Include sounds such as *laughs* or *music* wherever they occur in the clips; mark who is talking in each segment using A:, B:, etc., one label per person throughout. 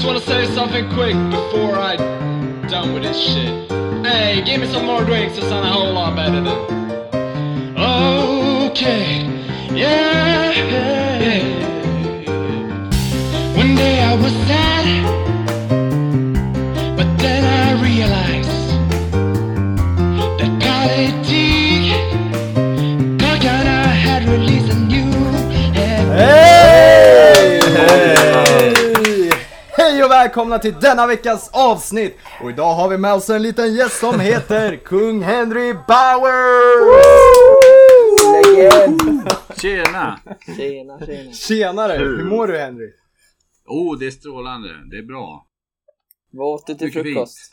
A: just wanna say something quick before I done with this shit. Hey, give me some more drinks, it sound a whole lot better than. Okay, yeah. One day I was sad,
B: välkomna till denna veckas avsnitt! Och idag har vi med oss en liten gäst som *laughs* heter Kung Henry Bauer!
C: Legend!
D: Tjena!
C: Tjena, tjena.
B: Tjenare! Hur mår du Henry?
D: Oh, det är strålande. Det är bra.
C: Vad åt du till frukost?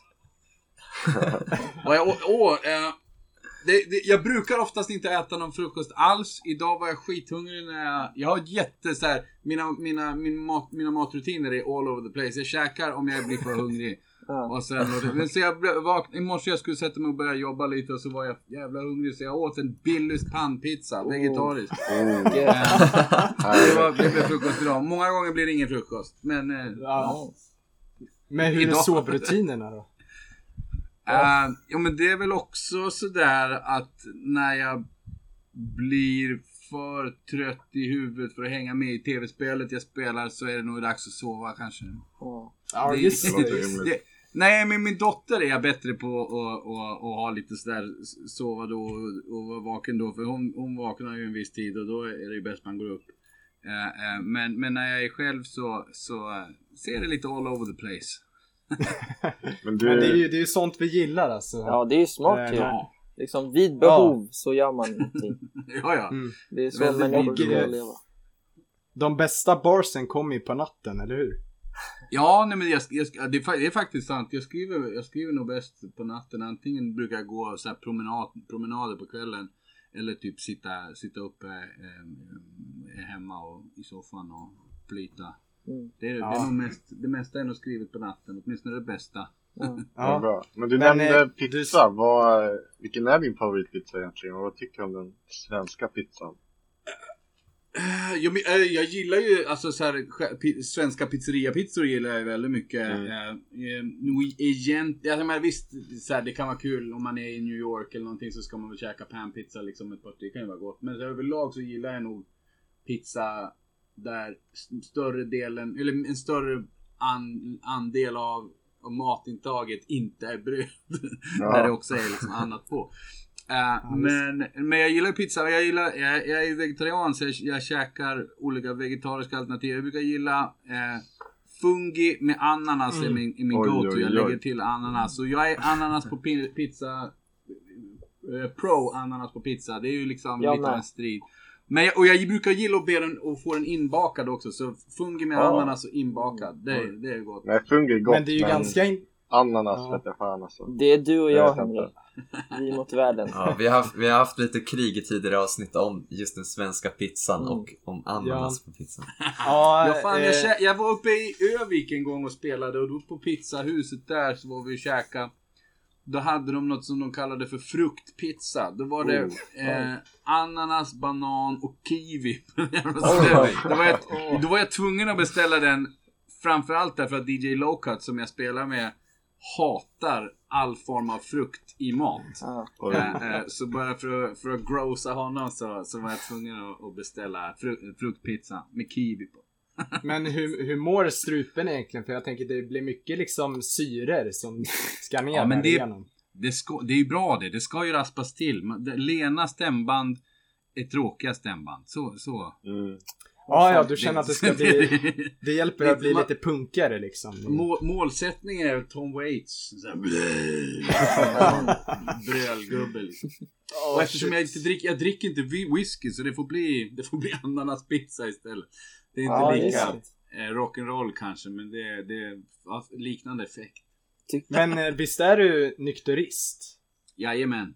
D: Och jag, åh, åh, eh, det, det, jag brukar oftast inte äta någon frukost alls. Idag var jag skithungrig när jag... Jag har jätte så här, mina, mina, min mat, mina matrutiner är all over the place. Jag käkar om jag blir för hungrig. *laughs*
C: Ja.
D: Och sen, men så jag blev- vak, I morse jag skulle sätta mig och börja jobba lite och så var jag jävla hungrig så jag åt en Billys pannpizza, vegetarisk.
C: Gött. *laughs*
D: Det, var, det blev frukost idag. Många gånger blir det ingen frukost. Men eh,
B: Ja. Men hur är sovrutinerna då?
D: Uh, ja men det är väl också sådär att när jag blir för trött i huvudet för att hänga med i tv-spelet jag spelar så är det nog dags att sova kanske.
C: Ja.
B: Ja,
D: Det-
B: just
D: det-
B: det.
D: det- Nej men min dotter är jag bättre på att, ha lite sådär sova då och, och vara vaken då för hon, hon vaknar ju en viss tid och då är det ju bäst man går upp. Eh, eh, men, men när jag är själv så, så ser det lite all over the place.
E: Men *laughs* du,
B: Men det är ju det är ju sånt vi gillar alltså.
C: ja, det är ju smart ju.
D: Ja,
C: Liksom vid behov så gör man någonting. *laughs*
D: ja. ja.
B: Mm.
C: Det är så
D: Väldigt
C: människor ska leva.
B: De bästa barsen kommer ju på natten, eller hur?
D: Ja, nej men jag, jag, det, är, fa- det är faktiskt sant. Jag skriver, jag skriver nog bäst på natten. Antingen brukar jag gå så här promenad, promenader på kvällen. Eller typ sitta, sitta uppe eh, hemma och, i soffan och flyta.
C: Mm.
D: Det, är, det,
B: Ja.
D: är nog mest, det mesta är nog skrivet på natten. Åtminstone det bästa.
C: Ja. *laughs*
E: ja. bra. Men du
B: Men,
E: nämnde
B: eh,
E: pizza. Vad, vilken är din favoritpizza egentligen? Och vad tycker du om den svenska pizzan?
D: Eh, Jag, eh, jag gillar ju alltså så här, svenska pizzeriapizzor gillar jag väldigt mycket.
E: Mm.
D: Egent, jag menar, visst, så här, det kan vara kul om man är i New York eller någonting så ska man väl käka panpizza liksom ett par Det kan ju vara gott. Men överlag så gillar jag nog pizza där större delen, eller en större an, andel av, av matintaget inte är bröd.
E: Ja. *laughs*
D: där det också är liksom annat på. Eh, men, men jag gillar pizza. Jag, gillar, jag, jag är vegetarian så jag, jag käkar olika vegetariska alternativ. Jag brukar gilla eh, fungi med ananas är min, är min go-to. Jag lägger till ananas. Så jag är ananas på pi- pizza. Eh, pro ananas på pizza. Det är ju liksom
C: Jag
D: lite av en strid. Men jag, och jag brukar gilla att be den och få den inbakad också. Så fungi med
C: Ja.
D: ananas och inbakad. Det, det är gott.
E: Nej, fungi är gott.
B: Men det är ju ganska... In...
E: Ananas
B: Ja.
E: vet jag fan alltså.
C: Det är du och
E: Jag
C: jag. Vi mot världen.
F: Ja, vi, har haft, vi har haft lite krig i tidigare avsnitt om just den svenska pizzan
C: Mm.
F: och om ananas på pizzan. *laughs*
B: Ja,
D: Ja, fan, jag,
B: eh,
D: jag var uppe i Övik en gång och spelade och då på pizzahuset där så var vi och käka. Då hade de något som de kallade för fruktpizza. Då var det eh, ananas, banan och kiwi. stället. då, var jag, då var jag tvungen att beställa den framförallt därför att DJ Lowcut som jag spelar med hatar all form av frukt i mat.
E: Oj.
D: Eh, eh, så bara för att, för att grossa honom så, så var jag tvungen att, att beställa fru, fruktpizza med kiwi på.
B: Men hur, hur mår strupen egentligen? För jag tänker det blir mycket liksom syror som ska ner
D: Ja, men det-
B: igenom.
D: Det, ska, det är ju bra det, det ska ju raspas till. Lena stämband är tråkiga stämband. Så, så.
E: Mm.
B: Ja, ja, du känner att det ska *laughs* bli... Det hjälper att bli lite punkare liksom.
D: Må, målsättningen är Tom Waits. *laughs* Brölgubbe liksom. Och eftersom jag inte dricker, jag dricker inte whisky så det får bli, det får bli *laughs* ananaspizza istället. Det är inte
C: Ja,
D: lika eh, rock'n'roll kanske men det, det är liknande effekt.
B: Men eh, visst är du nykterist?
D: Jajamän.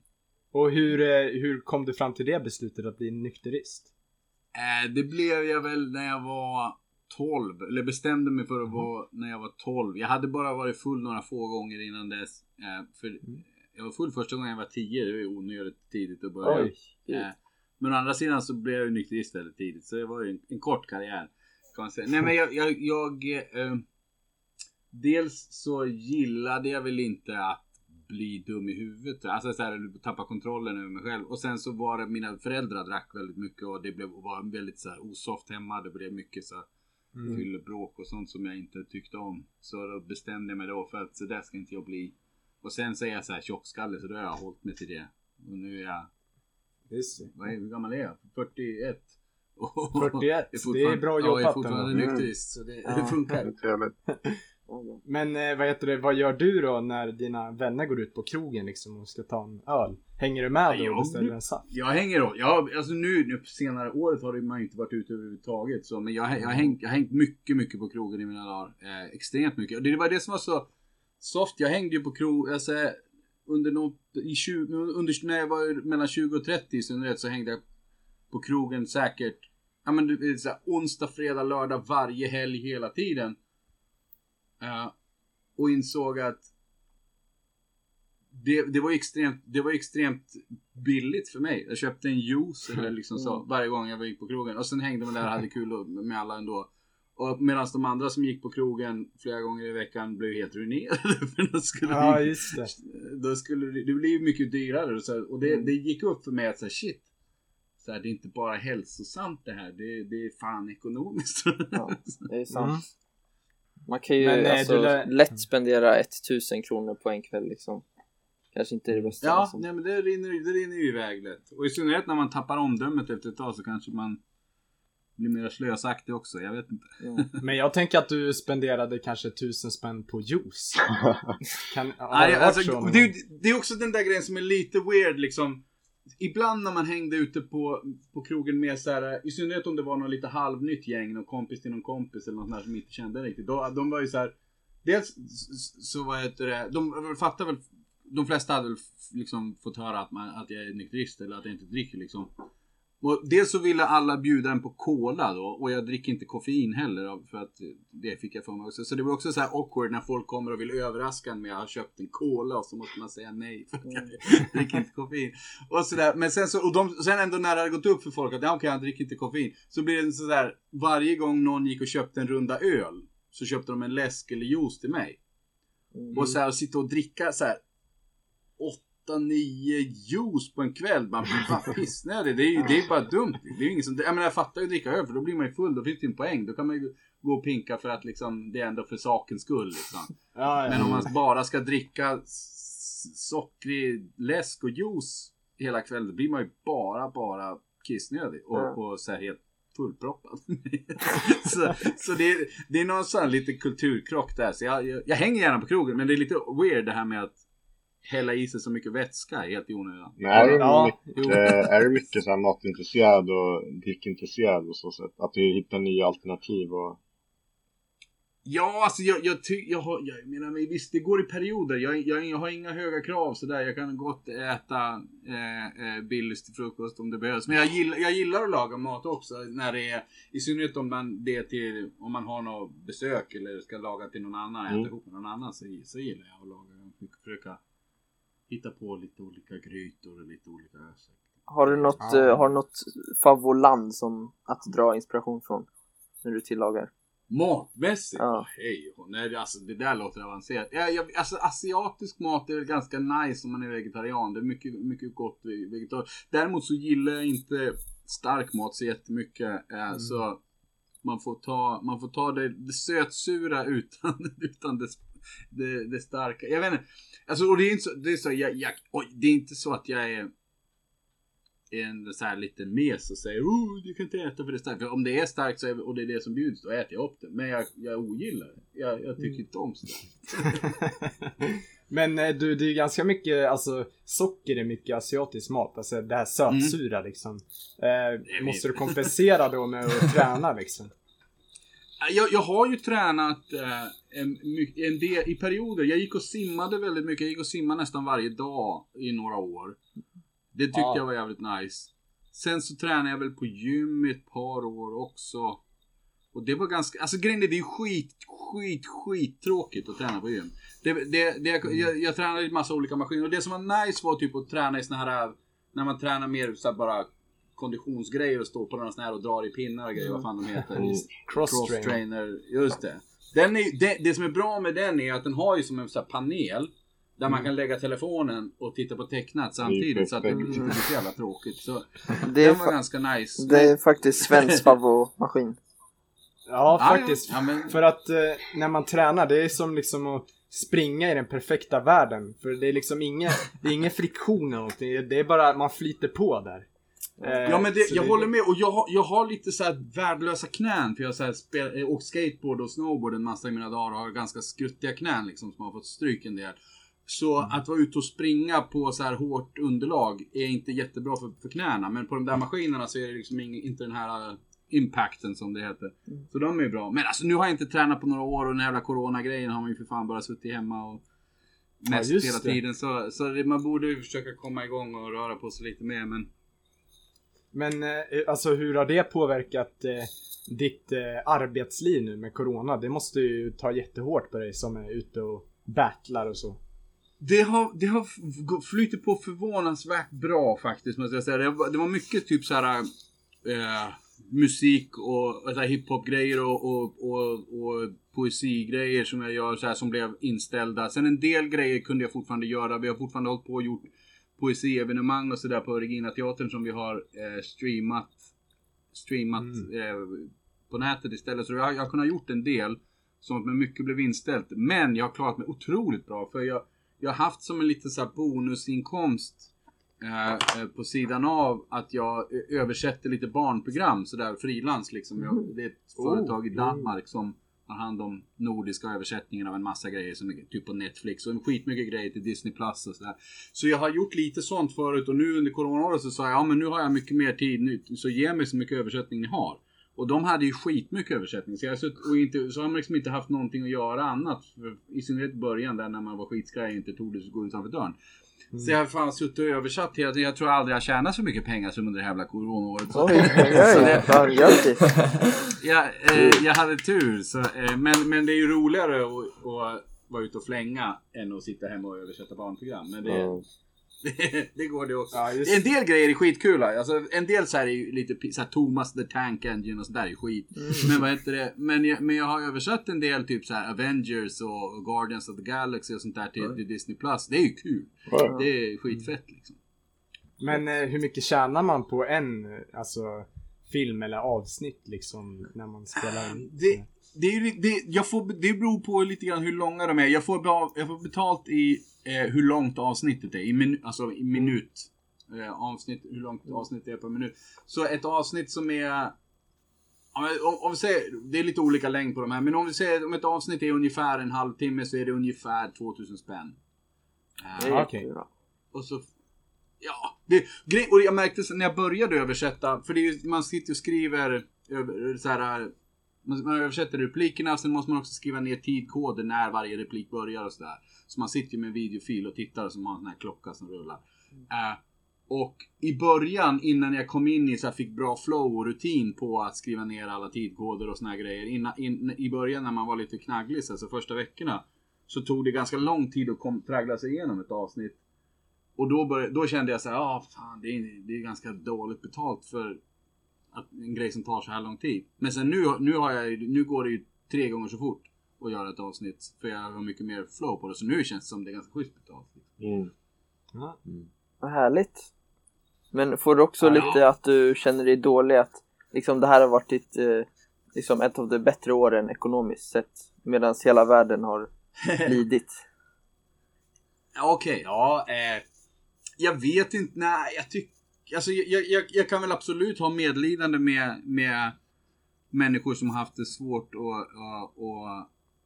B: Och hur, eh, hur kom du fram till det beslutet att bli nykterist?
D: Eh, det blev jag väl när jag var 12. Eller bestämde mig för att vara när jag var 12. Jag hade bara varit full några få gånger innan dess. Eh, för jag var full första gången jag var 10. Det var ju onödigt tidigt att börja.
B: Oj.
D: Men å andra sidan så blev jag ju nykterist väldigt tidigt. Så det var ju en, en kort karriär. Kan man säga. Nej men jag, jag, jag, eh, dels så gillade jag väl inte att bli dum i huvudet. Alltså så här, tappa kontrollen över mig själv. Och sen så var det, mina föräldrar drack väldigt mycket och det blev, var väldigt så här osoft hemma. Det blev mycket så här
B: Mm.
D: fyllebråk och sånt som jag inte tyckte om. Så då bestämde jag mig då för att så där ska inte jag bli. Och sen så är jag så här tjockskalle så då har jag hållit mig till det. Och nu är jag,
B: Just det.
D: vad är, hur gammal är jag? 41. Och
B: 41, det är bra
D: Ja, jag är
B: jobbat
D: fortfarande nykterist. Så det,
B: Ja.
D: det funkar. *laughs*
B: Men eh, vad heter det, vad gör du då när dina vänner går ut på krogen liksom och ska ta en öl? Hänger du med då
D: Ja,
B: och beställer en saft?
D: Jag hänger då. Ja, alltså nu, nu på senare året har det- man ju inte varit ute överhuvudtaget. Så, men jag, jag, har hängt, jag har hängt mycket, mycket på krogen i mina dagar. Eh, extremt mycket. Och det var det som var så soft. Jag hängde ju på krog, alltså under något, i 20, under, när jag var mellan 20 och 30 i synnerhet så hängde jag på krogen säkert, ja men du så här, onsdag, fredag, lördag varje helg hela tiden. Eh, och insåg att det, det, var extremt, det var extremt billigt för mig. Jag köpte en juice eller *laughs* liksom så varje gång jag gick på krogen. Och sen hängde man där och hade kul med alla ändå. Och medan de andra som gick på krogen flera gånger i veckan blev helt ruinerade. *laughs* För då skulle
B: Ja,
D: det,
B: just det.
D: då skulle det, det blev ju mycket dyrare. Och, så, och det, det gick upp för mig att så här, shit. Så här, det är inte bara hälsosamt det här. Det, det är fan ekonomiskt. *laughs*
C: Ja, det är sant.
B: Mm.
C: Man kan ju
B: Men, eh,
C: alltså,
B: du lär-
C: lätt spendera 1000 kronor på en kväll liksom. Kanske inte det bästa.
D: Ja,
C: liksom.
D: nej, men det rinner, det rinner ju iväg lätt. Och i synnerhet när man tappar omdömet efter ett tag så kanske man blir mer slösaktig också. Jag vet inte.
C: Ja.
B: Men jag tänker att du spenderade kanske tusen spänn på juice. *laughs* Kan,
D: Nej, alltså, det, är- det är också den där grejen som är lite weird liksom. Ibland när man hängde ute på, på krogen med så här, i synnerhet om det var något lite halvnytt gäng, någon kompis till någon kompis eller något där som inte kände riktigt. Då, de var ju så här, dels så vad heter det, de fattar väl, de flesta hade väl liksom fått höra att, man, att jag är nykterist eller att jag inte dricker liksom. Och dels så ville alla bjuda en på cola då och jag dricker inte koffein heller för att det fick jag för mig också. Så det var också så här awkward när folk kommer och vill överraska en med att ha köpt en cola och så måste man säga nej för att jag dricker inte koffein. Och sådär. Men sen så, och de, sen ändå när det hade gått upp för folk att ja, okej han dricker inte koffein. Så blir det sådär, varje gång någon gick och köpte en runda öl så köpte de en läsk eller juice till mig.
C: Mm.
D: Och så här, sitta och dricka så här 8, 9 juice på en kväll. Man blir bara pissnödig. Det är ju det är bara dumt. Det är ju ingen som, jag menar jag fattar ju att dricka öl för då blir man ju full. Då finns det ju en poäng. Då kan man ju gå och pinka för att liksom det är ändå för sakens skull liksom.
B: Ja,
D: Men
B: ja.
D: om man bara ska dricka sockrig läsk och juice hela kvällen. Då blir man ju bara, bara kissnödig. Och,
C: Ja.
D: och så här helt fullproppad. *laughs* så så det, är, det är någon sån här lite kulturkrock där. Så jag, jag, jag hänger gärna på krogen. Men det är lite weird det här med att hälla i sig så mycket vätska helt i onödan.
E: Men är
B: Ja,
E: mycket, är du mycket *laughs* så här matintresserad och drickintresserad och så sätt? Att du hittar nya alternativ och...
D: Ja, alltså jag, jag, ty, jag, har, jag menar, men visst det går i perioder. Jag, jag, jag har inga höga krav sådär. Jag kan gott äta eh, eh, Billys till frukost om det behövs. Men jag gillar, jag gillar att laga mat också. När det är, I synnerhet om man, det till, om man har något besök eller ska laga till någon annan. Äta
E: Mm.
D: ihop med någon annan så, så gillar jag att laga. Försöka hitta på lite olika grytor och lite olika.
C: Har du något,
B: Ja.
C: eh, har du något favoritland som att dra inspiration från? När du tillagar?
D: Matmässigt?
C: Ja.
D: Hej och nej, alltså det där låter avancerat. Ja, jag, alltså asiatisk mat är väl ganska nice om man är vegetarian. Det är mycket, mycket gott vegetariskt. Däremot så gillar jag inte stark mat så jättemycket. Eh, Så man får ta, man får ta det, det sötsura utan, *laughs* utan det, det, det starka. Jag vet inte. Alltså, och det är inte så, det är så jag, jag, oj, det är inte så att jag är en så här liten mes och säger oh, du kan inte äta för det är starkt. För om det är starkt så är, och det är det som bjuds, då äter jag upp det. Men jag, jag ogillar det. Jag, jag tycker inte om starkt. *laughs*
B: Men eh, du, det är ganska mycket, alltså socker är mycket asiatisk mat. Alltså det här sötsura liksom. Eh, måste du kompensera då med att träna *laughs* liksom?
D: Jag, jag har ju tränat eh, en, en del i perioder. Jag gick och simmade väldigt mycket. Jag gick och simmade nästan varje dag i några år. Det tyckte
B: Ja.
D: jag var jävligt nice. Sen så tränade jag väl på gym i ett par år också. Och det var ganska, alltså grejen är det är skit, skit, skit tråkigt att träna på gym. Det, det, det, jag, jag tränade i en massa olika maskiner och det som var nice var typ att träna i såna här, när man tränar mer så bara konditionsgrejer och står på några såna här och drar i pinnar och grejer, vad fan de heter.
B: Cross-trainer.
D: Cross-trainer, just det. Den är, det, det som är bra med den är att den har ju som en sån här panel. Där man kan lägga telefonen och titta på tecknat samtidigt så att det blir inte så jävla tråkigt. Så
C: Det *laughs* är,
D: den var ganska nice.
C: det är faktiskt svensk *laughs* favoritmaskin.
B: Ja,
D: Ja,
B: faktiskt.
D: Ja, men,
B: För att eh, när man tränar, det är som liksom att springa i den perfekta världen. För det är liksom ingen, det är ingen friktion eller någonting. Det är bara att man flyter på där. Eh,
D: Ja men det, jag håller med och jag har, jag har lite så här värdelösa knän för jag har så här spel, eh, åkt skateboard och snowboard en massa i mina dagar och har ganska skruttiga knän liksom som har fått stryk en del. Så att vara ute och springa på så här hårt underlag är inte jättebra för, för knäna men på de där maskinerna så är det liksom ing, inte den här eh, impacten som det heter. Så de är ju bra. Men alltså nu har jag inte tränat på några år och den jävla corona-grejen har man ju för fan bara suttit hemma och mest
B: just
D: hela
B: det.
D: tiden. Så, så det, man borde ju försöka komma igång och röra på sig lite mer men
B: men eh, alltså hur har det påverkat eh, ditt eh, arbetsliv nu med Corona? Det måste ju ta jättehårt på dig som är ute och battlar och så.
D: Det har, det har flyttat på förvånansvärt bra faktiskt måste jag säga. Det var, det var mycket typ så här eh, musik och, hiphop-grejer och, och, och, och poesigrejer som jag gör så här som blev inställda. Sen en del grejer kunde jag fortfarande göra. Vi har fortfarande hållit på och gjort poesievenemang och sådär på Regina Teatern som vi har eh, streamat, streamat eh, på nätet istället. Så jag, jag har kunnat gjort en del. Som men mycket blev inställt. Men jag har klarat mig otroligt bra. För jag, jag har haft som en liten så bonusinkomst eh, eh, på sidan av att jag eh, översätter lite barnprogram sådär frilans liksom. Jag, det är ett företag i Danmark som Tar hand om nordiska översättningen av en massa grejer som är typ på Netflix och en skitmycket grejer till Disney Plus och sådär. Så jag har gjort lite sånt förut och nu under coronaåret så sa jag ja men nu har jag mycket mer tid nu så ge mig så mycket översättning ni har. Och de hade ju skitmycket översättning. Så, jag har sutt- och inte, så har man liksom inte haft någonting att göra annat. För, I synnerhet i början där när man var skitskraj och inte tog det så gå utanför dörren. Så jag har fan suttit och översatt hela tiden. Jag tror aldrig jag tjänat så mycket pengar som under det här jävla coronaåret. Så-
C: Oj, oj, *laughs*
D: Så
C: oj.
D: det-
C: Fan, grattis.
D: jag, eh, jag hade tur. Så, eh, men, men det är ju roligare att, att vara ute och flänga än att sitta hemma och översätta barnprogram. Men det,
C: Mm. *laughs*
D: det, går det också.
B: Ja,
D: En del grejer är skitkul. Alltså, en del så här är ju lite så här, Thomas the Tank Engine och sådär är skit. Men vad heter det? Men jag, men jag har översatt en del typ så här Avengers och Guardians of the Galaxy och sånt där till, till Disney Plus. Det är ju kul.
E: Wow.
D: Det är skitfett liksom.
B: Men eh, hur mycket tjänar man på en eh, alltså, film eller avsnitt liksom när man spelar in?
D: Det, det, är, det, jag får, det beror på lite grann hur långa de är. Jag får, jag får betalt i eh, hur långt avsnittet är. I min, alltså i minut. Eh, avsnitt, hur långt avsnitt det är per minut. Så ett avsnitt som är... Om, om vi säger, det är lite olika längd på de här. Men om vi säger om ett avsnitt är ungefär en halvtimme så är det ungefär 2000 spänn. Eh,
B: okej.
C: jättebra.
D: och så... Ja, det, och jag märkte när jag började översätta, för det är man sitter och skriver över, så här, man, översätter replikerna, sen måste man också skriva ner tidkoder när varje replik börjar och sådär. Så man sitter ju med en videofil och tittar som har en sån här klocka som rullar. Eh, och i början, innan jag kom in i så här, fick bra flow och rutin på att skriva ner alla tidkoder och såna här grejer. Inna, in, I början när man var lite knagglig, så alltså första veckorna, så tog det ganska lång tid att kom, traggla sig igenom ett avsnitt. Och då, började, då kände jag så här, ja ah, fan det är, det är ganska dåligt betalt för att, en grej som tar så här lång tid. Men sen nu, nu, har jag, nu går det ju tre gånger så fort att göra ett avsnitt. För jag har mycket mer flow på det. Så nu känns det som det är ganska schysst betalt.
E: Mm.
B: Ja.
C: Vad härligt. Men får du också
D: Ja.
C: lite att du känner dig dålig att liksom det här har varit ditt, eh, liksom ett av de bättre åren ekonomiskt sett medan hela världen har *laughs* lidit?
D: Ja, Okej, ja. Eh, jag vet inte, nej jag tycker... Alltså jag, jag, jag kan väl absolut ha medlidande med, med människor som har haft det svårt och, och, och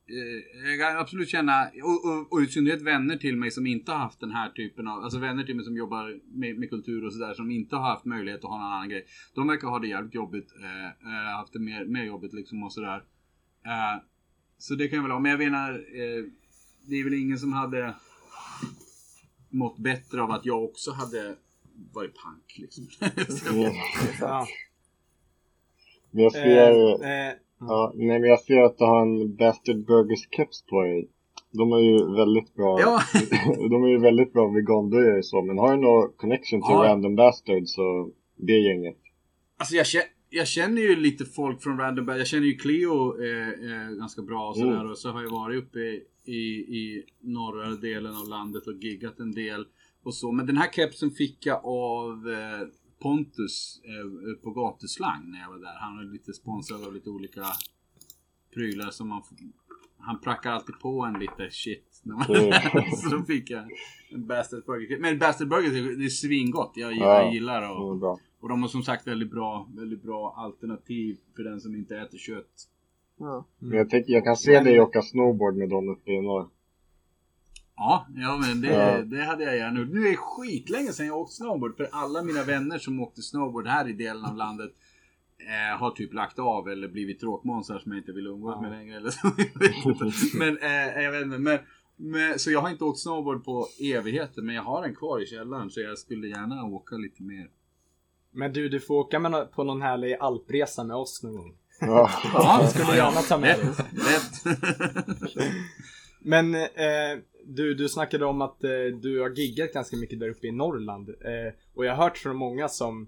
D: eh, jag kan absolut känna, och, och, och i synnerhet vänner till mig som inte har haft den här typen av, alltså vänner till mig som jobbar med, med kultur och sådär som inte har haft möjlighet att ha någon annan grej. De verkar ha det jävligt jobbigt, eh, eh haft det mer, mer jobbigt liksom och sådär. Eh, så det kan jag väl ha, men jag menar, eh, det är väl ingen som hade mått bättre av att jag också hade varit pank liksom.
E: Mm. *laughs*
B: Ja.
E: Men jag ser,
B: Eh, eh,
E: ja, nej, men jag ser att du har en Bastard Burgers keps på dig. De är ju väldigt bra.
D: Ja. *laughs*
E: de är ju väldigt bra veganburgare så. Men har du någon connection till
D: Ja.
E: Random Bastards och det gänget?
D: Alltså jag känner, jag känner ju lite folk från Randomberg. Jag känner ju Cleo eh, eh, ganska bra och sådär.
E: Mm.
D: Och så har jag varit uppe i, i, i norra delen av landet och giggat en del. Och så. Men den här kepsen fick jag av eh, Pontus eh, på gatuslang när jag var där. Han är lite sponsrad av lite olika prylar som man får- han prackar alltid på en lite shit. När man
E: Mm. *laughs*
D: så då fick jag en Bastard Burger. Men Bastard Burger det är svingott. Jag,
E: Ja.
D: jag gillar och,
E: Mm,
D: och de har som sagt väldigt bra, väldigt bra alternativ för den som inte äter kött.
C: Ja.
E: Men jag, tänker, jag kan se dig åka snowboard med dem uppe i norr.
D: Ja, ja men det,
E: Ja.
D: det hade jag gärna gjort. Nu är det skitlänge sedan jag åkte snowboard. För alla mina vänner som åkte snowboard här i delen av landet eh, har typ lagt av eller blivit tråkmånsar som jag inte vill umgås
B: Ja.
D: med längre. Eller så. Men eh, jag vet inte. Men, men, så jag har inte åkt snowboard på evigheter. Men jag har en kvar i källaren. Så jag skulle gärna åka lite mer.
B: Men du, du får åka med på någon härlig alpresa med oss någon gång.
E: Ja.
D: Ja,
B: skulle du gärna ta med dig. *laughs* Men eh, du, du snackade om att eh, du har giggat ganska mycket där uppe i Norrland. Eh, och jag har hört från många som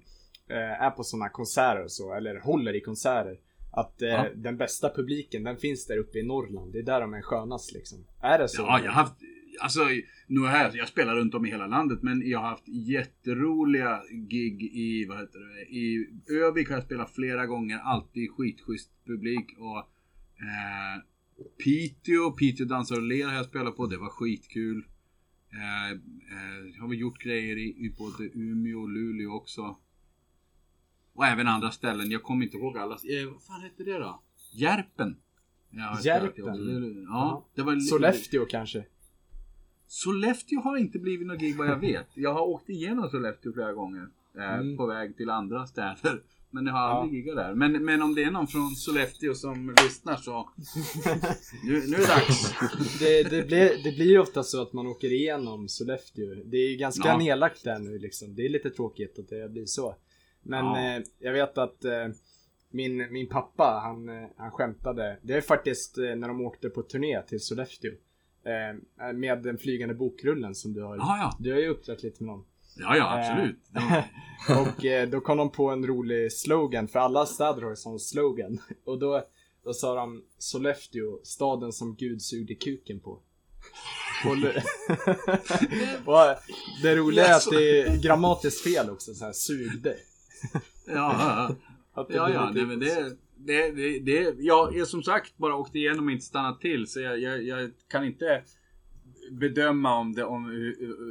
B: eh, är på sådana konserter och så, eller håller i konserter. Att eh,
D: Ja.
B: den bästa publiken, den finns där uppe i Norrland. Det är där de är skönast liksom. Är det så?
D: Ja, jag har haft, alltså, nu är jag, jag spelar runt om i hela landet, men jag har haft jätteroliga gig i, vad heter det, i Övik har jag spelat flera gånger, alltid skitschysst publik och eh, Piteå, Piteå dansar och ler har jag spelat på, det var skitkul. Eh, eh, har vi gjort grejer i, i både Umeå och Luleå också. Och även andra ställen, jag kommer inte ihåg alla. Eh, vad fan hette det då? Järpen.
B: Järpen?
D: Ja, det var
B: Sollefteå kanske?
D: Sollefteå har inte blivit något gig vad jag vet. Jag har åkt igenom Sollefteå flera gånger. Eh,
B: Mm.
D: På väg till andra städer. Men jag har
B: Ja.
D: aldrig giggat där. Men, men om det är någon från Sollefteå som lyssnar så... *laughs* Nu, nu är det dags.
B: Det, det, blir, det blir ofta så att man åker igenom Sollefteå. Det är ju ganska
D: Ja.
B: nedlagt där nu liksom. Det är lite tråkigt att det blir så. Men
D: Ja.
B: eh, jag vet att eh, min, min pappa, han, eh, han skämtade. Det är faktiskt eh, när de åkte på turné till Sollefteå. Eh, med den flygande bokrullen som du har.
D: Ja, ja.
B: Du har ju uppträtt lite med någon.
D: Ja, ja, absolut. *laughs*
B: Och eh, då kom de på en rolig slogan, för alla städer har ju sån slogan. *laughs* Och då, då sa de Sollefteå, staden som Gud sugde kuken på. Och, det- *laughs* och det roliga är att det är grammatiskt fel också, så här sugde.
D: Ja, ja, ja. nej, men det... Det, det, det, jag är som sagt bara åkt igenom och inte stannat till. Så jag, jag, jag kan inte bedöma om det, om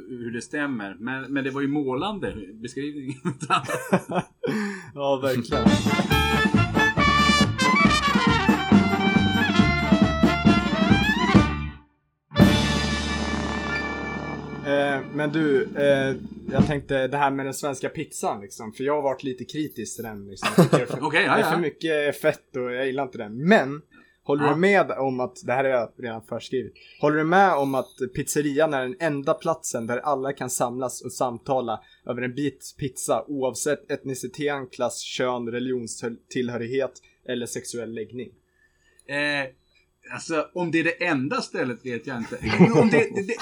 D: hur, det stämmer. Men, men det var ju målande beskrivning. *laughs*
B: ja, verkligen. Eh, men du, eh, jag tänkte det här med den svenska pizzan liksom. För jag har varit lite kritisk till den. Liksom. Jag tycker det är för, *laughs*
D: Okej, ja,
B: det är för
D: ja.
B: mycket fett och jag gillar inte den. Men, håller
D: Ja.
B: du med om att, det här har jag redan förskrivit. Håller du med om att pizzerian är den enda platsen där alla kan samlas och samtala över en bit pizza oavsett etnicitet, klass, kön, religionstillhörighet eller sexuell läggning?
D: Eh, alltså, om det är det enda stället vet jag inte. Om det, det, det,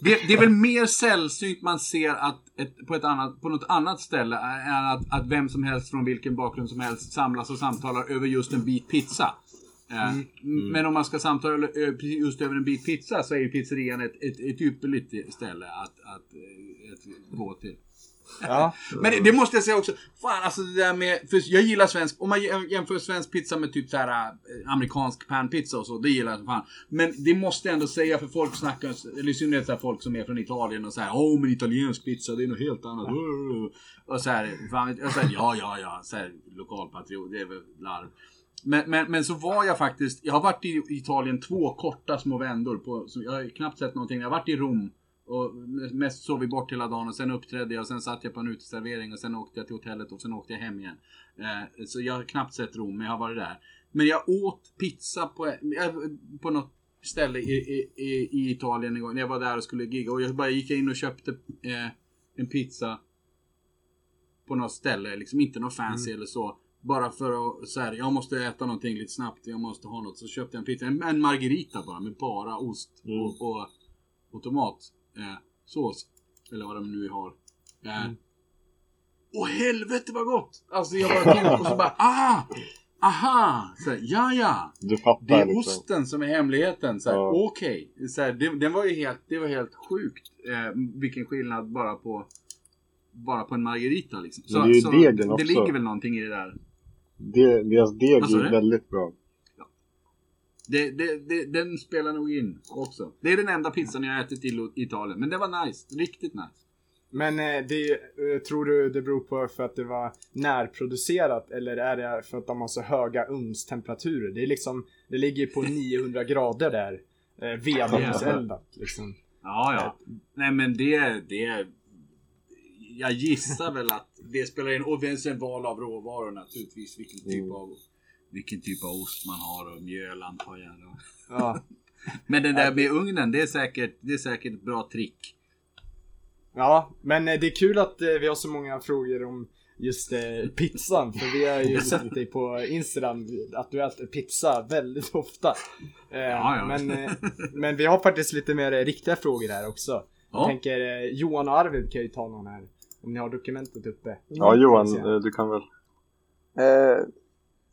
D: det, det är väl mer sällsynt man ser att ett, på, ett annat, på något annat ställe än att, att vem som helst från vilken bakgrund som helst samlas och samtalar över just en bit pizza. Eh, Men om man ska samtala ö- just över en bit pizza så är ju pizzerian ett, ett, ett ypperligt ställe att, att, eh, att gå till.
B: Ja, *laughs*
D: Men det, det måste jag säga också. Fan alltså det där med, för jag gillar svensk, om man jäm- jämför svensk pizza med typ så här eh, amerikansk panpizza och så, det gillar jag fan. Men det måste jag ändå säga för folk snackar, eller i synnerhet så här folk som är från Italien och så här, åh men italiensk pizza det är något helt annat. Och så här, fan, så här ja ja ja, så här, lokalpatriot, det är väl larv. Men, men, men så var jag faktiskt, jag har varit i Italien två korta små vändor på, jag har knappt sett någonting. Jag har varit i Rom och mest sov vi bort hela dagen och sen uppträdde jag och sen satt jag på en uteservering och sen åkte jag till hotellet och sen åkte jag hem igen. Eh, så jag har knappt sett Rom, men jag har varit där. Men jag åt pizza på, eh, på något ställe i, i, i, Italien en gång när jag var där och skulle gigga och jag bara gick in och köpte eh, en pizza på något ställe, liksom inte något fancy eller så. Bara för att så här, jag måste äta någonting lite snabbt, jag måste ha något. Så köpte jag en pizza, en, en margarita bara med bara ost och, och, och tomat. Eh. Eller vad de nu har. Eh, Åh helvete vad gott! Alltså jag bara tog och så bara *laughs* ah! Aha! Så här, ja ja! Det är
E: liksom.
D: osten som är hemligheten. Så här,
E: Ja.
D: Okej. Så här, det, den var ju helt, det var helt sjukt. Eh, vilken skillnad bara på bara på en margarita liksom.
E: Men det är ju
D: så
E: degen
D: det
E: också.
D: ligger väl någonting i det där.
E: Det, deras deg
D: sa
E: är väldigt bra.
D: Det, det, det, den spelar nog in också. Det är den enda pizzan jag har ätit i Italien. Men det var nice. Riktigt nice.
B: Men eh, det, eh, tror du det beror på för att det var närproducerat eller är det för att de har så höga ugnstemperaturer? Det är liksom, det ligger på *laughs* 900 grader där. Eh, Vedugnseldat liksom.
D: Ja, ja. Nej men det, det... Jag gissar väl att det spelar in. Och sen val av råvaror naturligtvis. Vilken typ
E: Mm.
D: av vilken typ av ost man har och mjöl antar jag.
B: Ja. *laughs*
D: Men det där med ugnen, det är säkert, det är säkert ett bra trick.
B: ja, men eh, det är kul att eh, vi har så många frågor om just eh, pizzan. För vi har ju *laughs* sett dig på Instagram att du äter pizza väldigt ofta.
D: Ja, ja.
B: Men, *laughs* men vi har faktiskt lite mer riktiga frågor här också. Jag
D: Ja.
B: tänker Johan och Arvid kan ju ta någon här. Om ni har dokumentet uppe.
E: Ja Johan, eh, du kan väl.
C: Eh,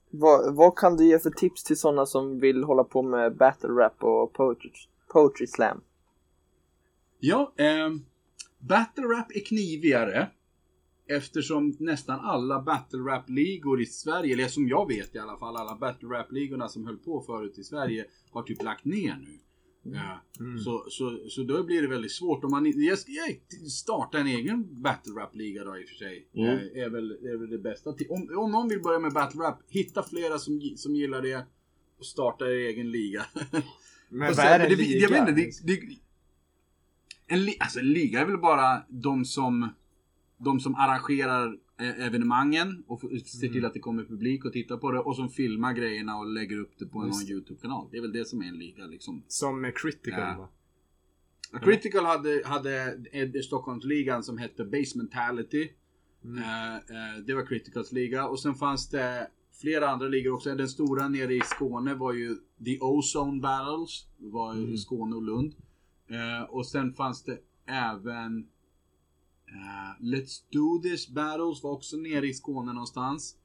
C: vad, vad kan du ge för tips till sådana som vill hålla på med battle rap och poetry, poetry slam?
D: Ja, ehm, battle rap är knivigare. Eftersom nästan alla battle rap-ligor i Sverige, eller som jag vet i alla fall, alla battle rap-ligorna som höll på förut i Sverige har typ lagt ner nu. Ja,
B: Mm.
D: så, så, så då blir det väldigt svårt. Om man jag starta en egen battle rap-liga då i och för sig.
E: Mm.
D: Eh, Är, väl, är väl det bästa. Om, om någon vill börja med battle rap, hitta flera som, som gillar det och starta er egen liga. *laughs*
B: Men vad är en
D: det-
B: liga?
D: Jag vet inte, det, det, en, li, alltså, en liga är väl bara de som, de som arrangerar evenemangen och ser till att det kommer publik och tittar på det och som filmar grejerna och lägger upp det på någon
B: Just.
D: YouTube-kanal. Det är väl det som är en liga liksom.
B: Som eh, critical
D: Ja.
B: va?
D: Ja, Critical hade, hade Stockholmsligan som hette Basementality.
B: Mm.
D: Eh, eh, det var Criticals liga och sen fanns det flera andra ligor också. Den stora nere i Skåne var ju The Ozone Battles. Det var
B: Mm.
D: i Skåne och Lund. Eh, och sen fanns det även eh, Let's Do This Battles var också nere i Skåne någonstans.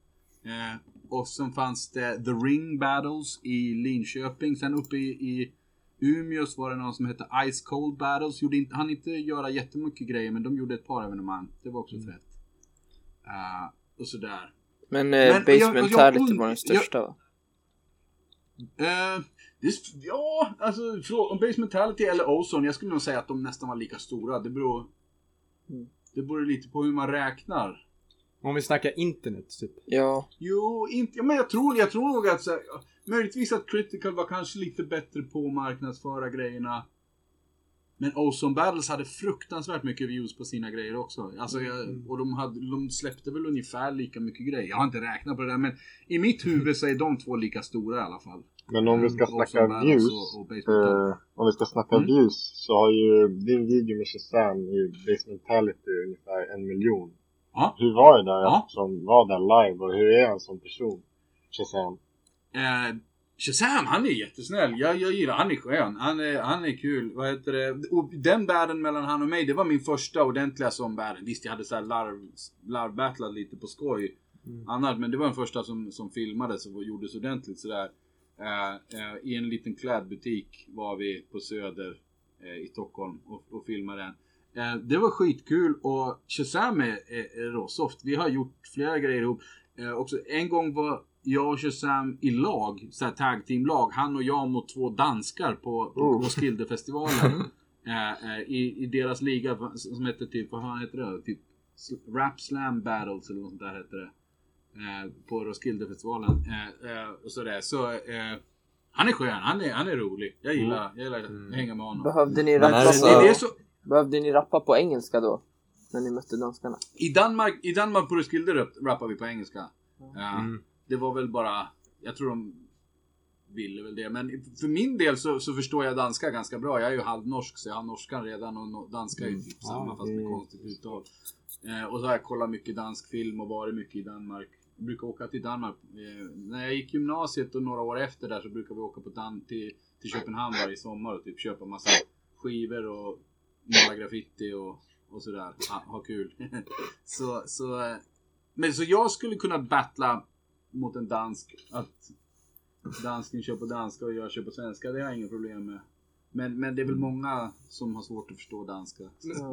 D: Eh, och sen fanns det The Ring Battles i Linköping. Sen uppe i, i Umeå var det någon som hette Ice Cold Battles. Gjorde inte, han inte göra jättemycket grejer men de gjorde ett par evenemang. Det var också fett. Eh, och sådär.
C: Men,
D: Men jag-
C: Basement
D: jag
C: Tality
D: und-
C: var den största va?
D: Eh, det, är- ja, alltså om Base Mentality eller Ozone, jag skulle nog säga att de nästan var lika stora. Det beror,
C: Mm.
D: det beror lite på hur man räknar.
B: Om vi snackar internet typ.
C: Ja,
D: Jo, inte, ja, men jag tror, jag tror nog att så här, möjligtvis att Critical var kanske lite bättre på att marknadsföra grejerna. Men Ozone Battles hade fruktansvärt mycket views på sina grejer också. Alltså, jag, och de, hade, de släppte väl ungefär lika mycket grejer. Jag har inte räknat på det där, men i mitt huvud så är de två lika stora i alla fall.
E: Men om vi ska
D: Ozone
E: snacka views.
D: och- och.
E: Eh, om vi ska snacka
D: Mm.
E: views så har ju din video med Shazam i Basementality ungefär en miljon.
D: Ja.
E: Hur var det där
D: Ja.
E: som var där live och hur är han som person? Shazam.
D: Eh, Shazam, han är jättesnäll. Jag, jag gillar han är skön. Han är, han är kul. Vad heter det? Och den bären mellan han och mig, det var min första ordentliga sån bären. Visst, jag hade så här larv, larvbattlat lite på skoj.
B: Mm.
D: Annars, men det var den första som, som filmades och gjordes ordentligt sådär. Eh, eh, I en liten klädbutik var vi på Söder eh, i Stockholm och, och filmade den. Det var skitkul och Shazam är, är, är råsoft. Vi har gjort flera grejer ihop. Också, en gång var jag och Shazam i lag, så här tag team lag. Han och jag mot två danskar på, på
E: Oh.
D: Roskildefestivalen. *laughs* eh, eh, i, I deras liga som heter typ, vad heter det? Typ Rap Slam Battles eller något sånt där heter det. Eh, på Roskildefestivalen. Eh, eh, och sådär. Så eh, han är skön, han är, han är rolig. Jag gillar, jag gillar att hänga med honom.
C: behövde ni rappa,
F: är det så-
D: Det är
C: på,
D: så,
C: behövde ni rappa på engelska då? När ni mötte danskarna?
D: I Danmark, i Danmark på Roskilde rap- rappar vi på engelska. Ja,
B: Mm.
D: Det var väl bara, jag tror de ville väl det. Men för min del så, så förstår jag danska ganska bra. Jag är ju halvnorsk så jag har norskan redan och no, danska är ju typ samma fast med
E: mm.
D: konstigt uttal. Eh, och så har jag kollat mycket dansk film och varit mycket i Danmark. Jag brukar åka till Danmark. Eh, när jag gick gymnasiet och några år efter där så brukade vi åka på Dan till, till Köpenhamn varje sommar och typ köpa massa skivor och måla graffiti och, och sådär. Ha, ha kul. *laughs* så, så, eh, men så jag skulle kunna battla mot en dansk. Att dansken kör på danska och jag kör på svenska. Det har jag inga problem med. Men, men det är väl många som har svårt att förstå danska.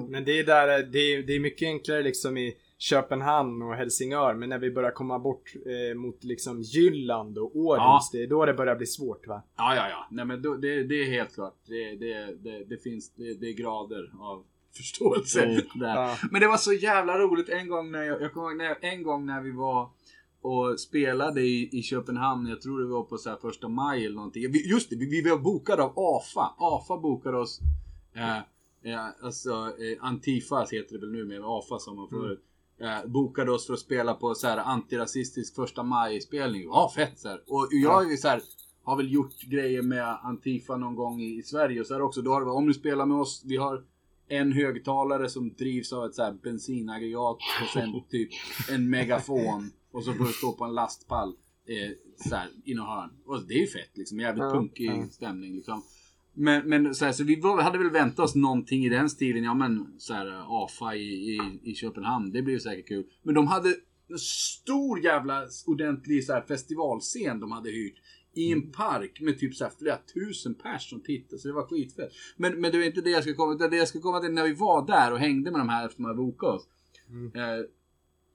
B: Men det är där, det är, det är mycket enklare liksom i Köpenhamn och Helsingör. Men när vi börjar komma bort eh, mot liksom Jylland och Århus.
D: Ja.
B: Det är då det börjar bli svårt va?
D: Ja, ja, ja. Nej, men då, det, det är helt klart. Det, det, det, det finns det, det är grader av förståelse
E: Mm.
D: där.
B: Ja.
D: Men det var så jävla roligt en gång när jag, jag ihåg när, en gång när vi var och spelade i, i Köpenhamn. Jag tror det var på så första maj eller någonting. Vi, just det, vi, vi var bokade av AFA. AFA bokade oss. Eh, eh, alltså eh, Antifa heter det väl nu med AFA som man förut. Eh, bokade oss för att spela på så här antirasistisk första maj-spelning. Ja, fett så här. Och jag är ju så här, har väl gjort grejer med Antifa någon gång i, i Sverige och så här också. Då har det om du spelar med oss, vi har en högtalare som drivs av ett så här bensinaggregat och sen typ en megafon. Och så får du stå på en lastpall eh, så här, i någon hörn. Och det är ju fett liksom. Jävligt
C: Ja,
D: punkig
C: ja.
D: stämning liksom. Men, men så, här, så vi var, hade väl väntat oss någonting i den stilen. Ja men så här AFA i, i, i Köpenhamn. Det blir ju säkert kul. Men de hade en stor jävla ordentlig så här, festivalscen de hade hyrt. I en park med typ så här flera tusen pers som tittade. Så det var skitfett. Men, men det är inte det jag ska komma till. Det jag ska komma till när vi var där och hängde med de här efter man hade bokat oss. Eh,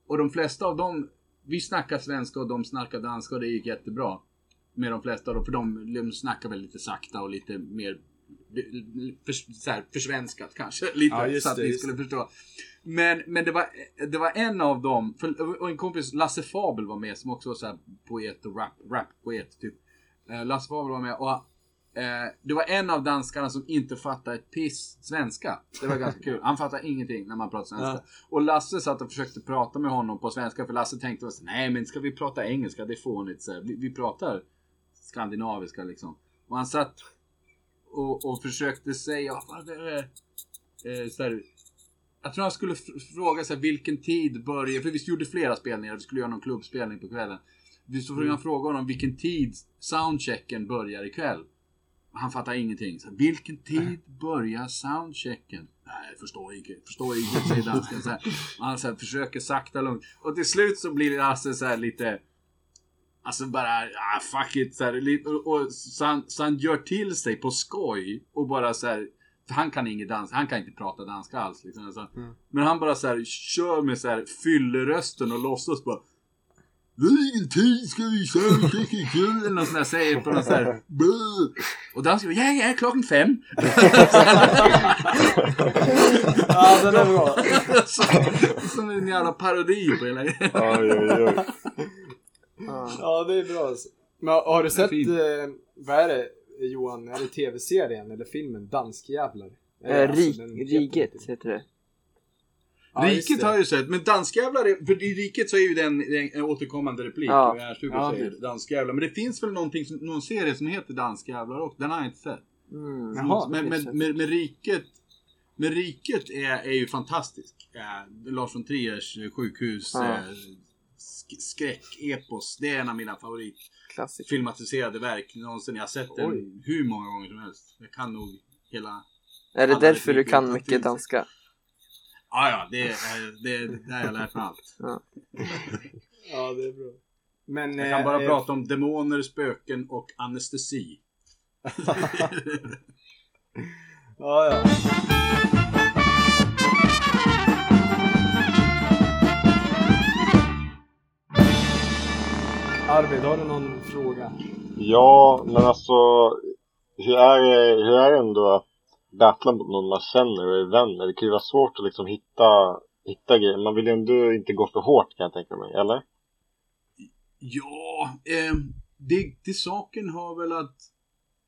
D: och de flesta av dem, vi snackar svenska och de snackar danska och det gick jättebra. Med de flesta dem, för de, de snackar väl lite sakta och lite mer för, så här, försvenskat kanske. *laughs* Lite,
B: Ja,
D: så att
B: det,
D: vi skulle förstå. Men, men det, var, det var en av dem, för, och en kompis, Lasse Fabel var med som också var så här poet och rap, rap-poet typ. Eh, Lasse Fabel var med och eh, det var en av danskarna som inte fattade ett piss svenska. Det var ganska kul. Han fattade ingenting när man pratade svenska.
B: Ja.
D: Och Lasse satt och försökte prata med honom på svenska för Lasse tänkte så, nej men ska vi prata engelska? Det är fånigt. Så här. Vi, vi pratar skandinaviska liksom. Och han satt och, och försökte säga, vad? Eh, så här, jag tror han skulle fr- fråga sig vilken tid börjar, för vi gjorde flera spelningar, vi skulle göra någon klubbspelning på kvällen. Vi så frågade han fråga honom vilken tid soundchecken börjar ikväll. Han fattar ingenting. Så, vilken tid börjar soundchecken? Nej, förstår inte. Förstår inte, säger dansken. Så här. Han så här, försöker sakta lugnt. Och till slut så blir Lasse så här lite... Alltså bara, ah, fuck it. Så, här, och, och, så, han, så han gör till sig på skoj och bara så här. För han kan inget dans, han kan inte prata danska alls. Liksom. Så, Men han bara så här kör med så här fyllerösten och låtsas bara vilken ska vi köra ikväll? Eller något sånt där säger på något sånt där. Och dansken ja ja, klockan fem.
B: Ja, den är bra.
D: Så- Som en jävla parodi på hela grejen.
E: Oj, oj, oj.
C: Ja.
B: Det är bra. Men har du sett, eh, vad är det Johan? Är det tv-serien eller filmen Danskjävlar?
C: Eh,
B: Alltså,
C: rik, riget heter det.
B: Ja,
D: Riket har jag ju sett, men danskjävlar, för i Riket så är ju den en återkommande replik.
C: Ja.
D: Ja. Säger danskjävlar. Men det finns väl någonting, som, någon serie som heter Danskjävlar och den har jag inte sett.
C: Mm.
B: Jaha,
D: men, men, med, med Riket med Riket är, är ju fantastisk. Eh, Lars von Triers eh, sjukhus
C: Ja.
D: sk- skräck-epos. Det är en av mina favorit
C: Klassiker.
D: filmatiserade verk någonsin. Jag har sett
B: Oj.
D: den hur många gånger som helst. Jag kan nog hela...
C: Är det därför du kan mycket danska?
D: Ja, ja, det, är- det, det har jag lärt mig allt.
B: Ja, det är bra. Men,
D: Jag kan bara
B: eh,
D: prata om demoner, spöken och anestesi. *laughs*
B: Ja, ja. Arvid, har du någon fråga?
E: Ja, men alltså hur är det, hur är det ändå att battla mot någon man känner och är vänner? Det kan ju vara svårt att liksom hitta, hitta grejer. Man vill ju ändå inte gå för hårt kan jag tänka mig, eller?
D: Ja, eh, det, till saken har väl att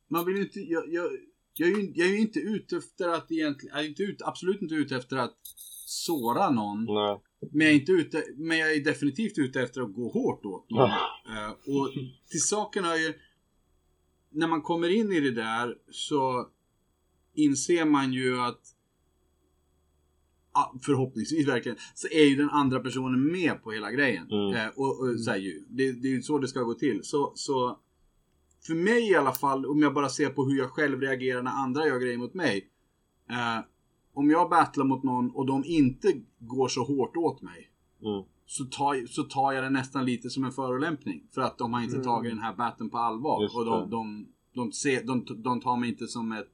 D: man vill ju inte, jag, jag, jag, är ju, jag är ju inte ute efter att egentligen, jag är inte ut, absolut inte ute efter att såra någon.
E: Nej.
D: Men jag är, inte ute, men jag är definitivt ute efter att gå hårt åt någon. Eh, och till saken har ju, när man kommer in i det där så inser man ju att förhoppningsvis verkligen, så är ju den andra personen med på hela grejen.
E: Mm.
D: Eh, och, och så här, ju, det, det är ju så det ska gå till. Så, så för mig i alla fall, om jag bara ser på hur jag själv reagerar när andra gör grejer mot mig. Eh, om jag battlar mot någon och de inte går så hårt åt mig.
E: Mm.
D: Så tar, så tar jag det nästan lite som en förolämpning. För att de har inte
C: Mm.
D: tagit den här battlen på allvar.
E: Just
D: och de, de, de, ser, de, de tar mig inte som ett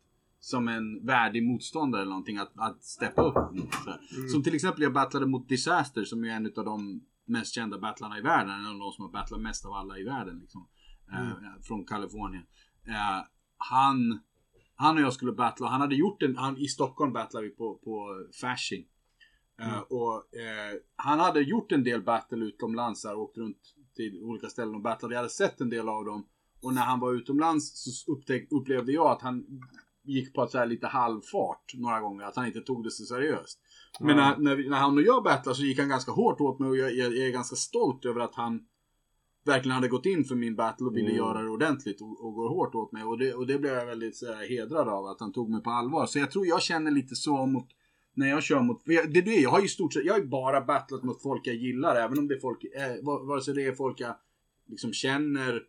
D: som en värdig motståndare eller någonting att, att steppa upp.
B: Mm.
D: Som till exempel jag battlade mot Disaster som är en av de mest kända battlarna i världen. En av de som har battlat mest av alla i världen. Liksom. Eh, från Kalifornien. Eh, han, han och jag skulle battla. Han hade gjort en, han, i Stockholm battlade vi på, på Fasching. Eh, och eh, han hade gjort en del battle utomlands där, åkt runt till olika ställen och battlade. Jag hade sett en del av dem. Och när han var utomlands så upptäck, upplevde jag att han gick på ett så här lite halvfart några gånger. Att han inte tog det så seriöst. Men när, när, när han och jag battlade så gick han ganska hårt åt mig och jag, jag, jag är ganska stolt över att han verkligen hade gått in för min battle och ville
E: Mm.
D: göra det ordentligt och, och går hårt åt mig. Och det, och det blev jag väldigt så här, hedrad av att han tog mig på allvar. Så jag tror jag känner lite så mot när jag kör mot, jag, det är det, jag har ju stort sett, jag har ju bara battlat mot folk jag gillar, även om det är folk, eh, va- vare sig det är folk jag liksom känner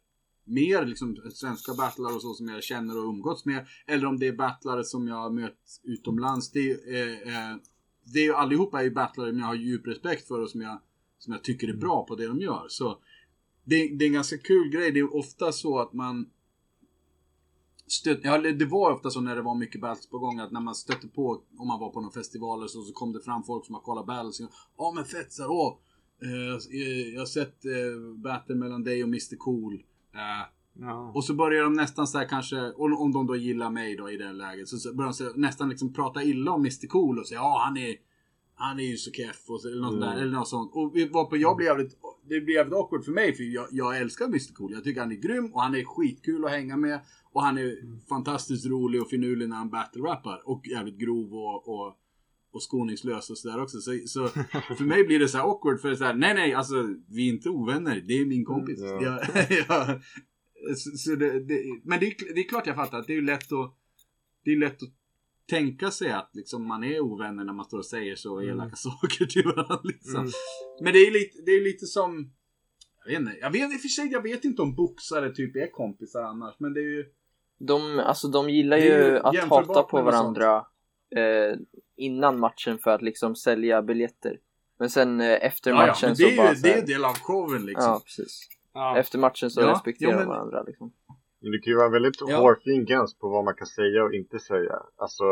D: mer, liksom svenska battlare och så som jag känner och umgåtts med, eller om det är battlare som jag har mött utomlands. Det är, ju, eh, det är ju allihopa är ju battlare som jag har djup respekt för och som jag, som jag tycker är bra på det de gör. Så det, det är en ganska kul grej. Det är ofta så att man stöt, ja, det var ofta så när det var mycket battles på gång att när man stötte på, om man var på någon festival eller så, så kom det fram folk som har kollat battles. Ja men fett så här, åh, eh, jag har sett eh, battle mellan dig och Mr Cool. Eh,
B: Ja.
D: och så börjar de nästan så här kanske, om, de då gillar mig då i det läget, så, börjar de så, nästan liksom prata illa om Mr Cool och säga ja han är han är ju så keff och så, eller något
E: Mm.
D: där, eller något sånt. Och vi var på, jag blev jävligt, det blev jävligt awkward för mig för jag, jag älskar Mr Cool. Jag tycker han är grym och han är skitkul att hänga med. Och han är fantastiskt rolig och finurlig när han battle-rappar. Och jävligt grov och, och, och skoningslös och sådär också. Så, så för mig blir det så här awkward för det så här, nej nej alltså vi är inte ovänner. Det är min kompis.
E: Mm,
D: jag, *laughs* jag, så, så det, det, men det är, det är klart jag fattar att det är lätt att det är lätt att tänka sig att liksom, man är ovänner när man står och säger så elaka *laughs* saker till varandra. Liksom.
B: Mm.
D: Men det är lite, det är lite som jag vet inte, jag vet i och för sig, jag vet inte om boxare typ är kompisar annars, men det är ju
C: De, alltså, de gillar ju att hata på varandra eh, innan matchen för att liksom sälja biljetter. Men sen eh, efter
D: ja, ja,
C: matchen
D: men
C: så
D: det är
C: bara
D: ju det är en del av showen liksom.
C: Ja, precis.
B: Ja.
C: Efter matchen så
D: Ja,
C: respekterar
D: jo, men-
C: varandra liksom.
E: Men det kan ju vara en väldigt
A: Ja.
E: hårfin gräns på vad man kan säga och inte säga. Alltså,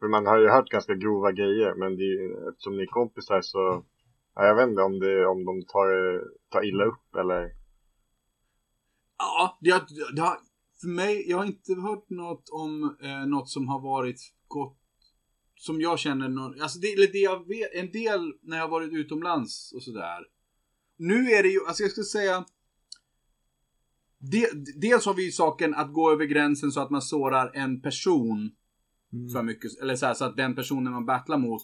E: för man har ju hört ganska grova grejer, men det är, ju- eftersom ni är kompisar så, ja, jag vet inte om, det, om de tar, tar illa upp eller
D: Ja, det har, det har, för mig, jag har inte hört något om eh, något som har varit gott som jag känner någon, alltså det, eller det jag vet, en del när jag har varit utomlands och sådär. Nu är det ju, alltså jag skulle säga de, Dels har vi ju saken att gå över gränsen så att man sårar en person
B: Mm.
D: för mycket, eller så, här, så att den personen man battlar mot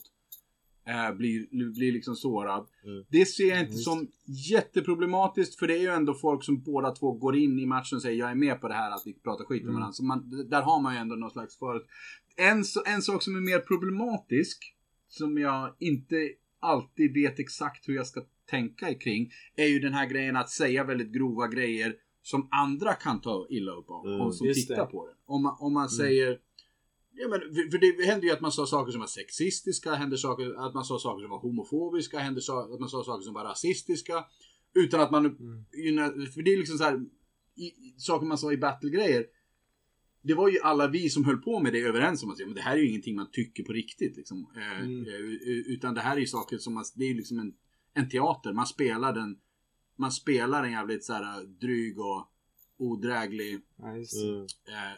D: eh, blir, blir liksom sårad.
E: Mm.
D: Det ser jag inte
B: Just.
D: som jätteproblematiskt för det är ju ändå folk som båda två går in i matchen och säger jag är med på det här att vi pratar skit med
B: Mm.
D: varandra. Så man, där har man ju ändå någon slags förut. En, en sak som är mer problematisk som jag inte alltid vet exakt hur jag ska tänka kring är ju den här grejen att säga väldigt grova grejer som andra kan ta illa upp av
E: Mm,
D: och som tittar
B: det.
D: på det. Om man, om man säger Ja, men, för- det hände ju att man sa saker som var sexistiska, hände saker, att man sa saker som var homofobiska, hände sa, att man sa saker som var rasistiska. Utan att man,
B: Mm.
D: för det är liksom så här, i, saker man sa i battle-grejer. Det var ju alla vi som höll på med det överens om att säga, men det här är ju ingenting man tycker på riktigt. Liksom. Eh,
B: Mm.
D: eh, utan det här är ju saker som man, det är ju liksom en, en teater. Man spelar den, man spelar en jävligt så här dryg och odräglig
B: Ja, just det.
E: mm.
D: eh,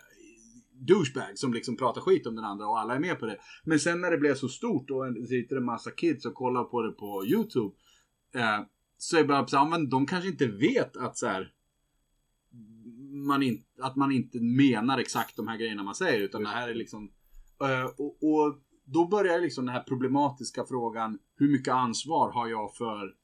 D: douchebag som liksom pratar skit om den andra och alla är med på det. Men sen när det blev så stort och en- sitter en massa kids och kollar på det på YouTube. Eh, så är det bara så här, ja, men de kanske inte vet att så här. Man in, att man inte menar exakt de här grejerna man säger utan det här är liksom. Eh, och, och då börjar liksom den här problematiska frågan. Hur mycket ansvar har jag för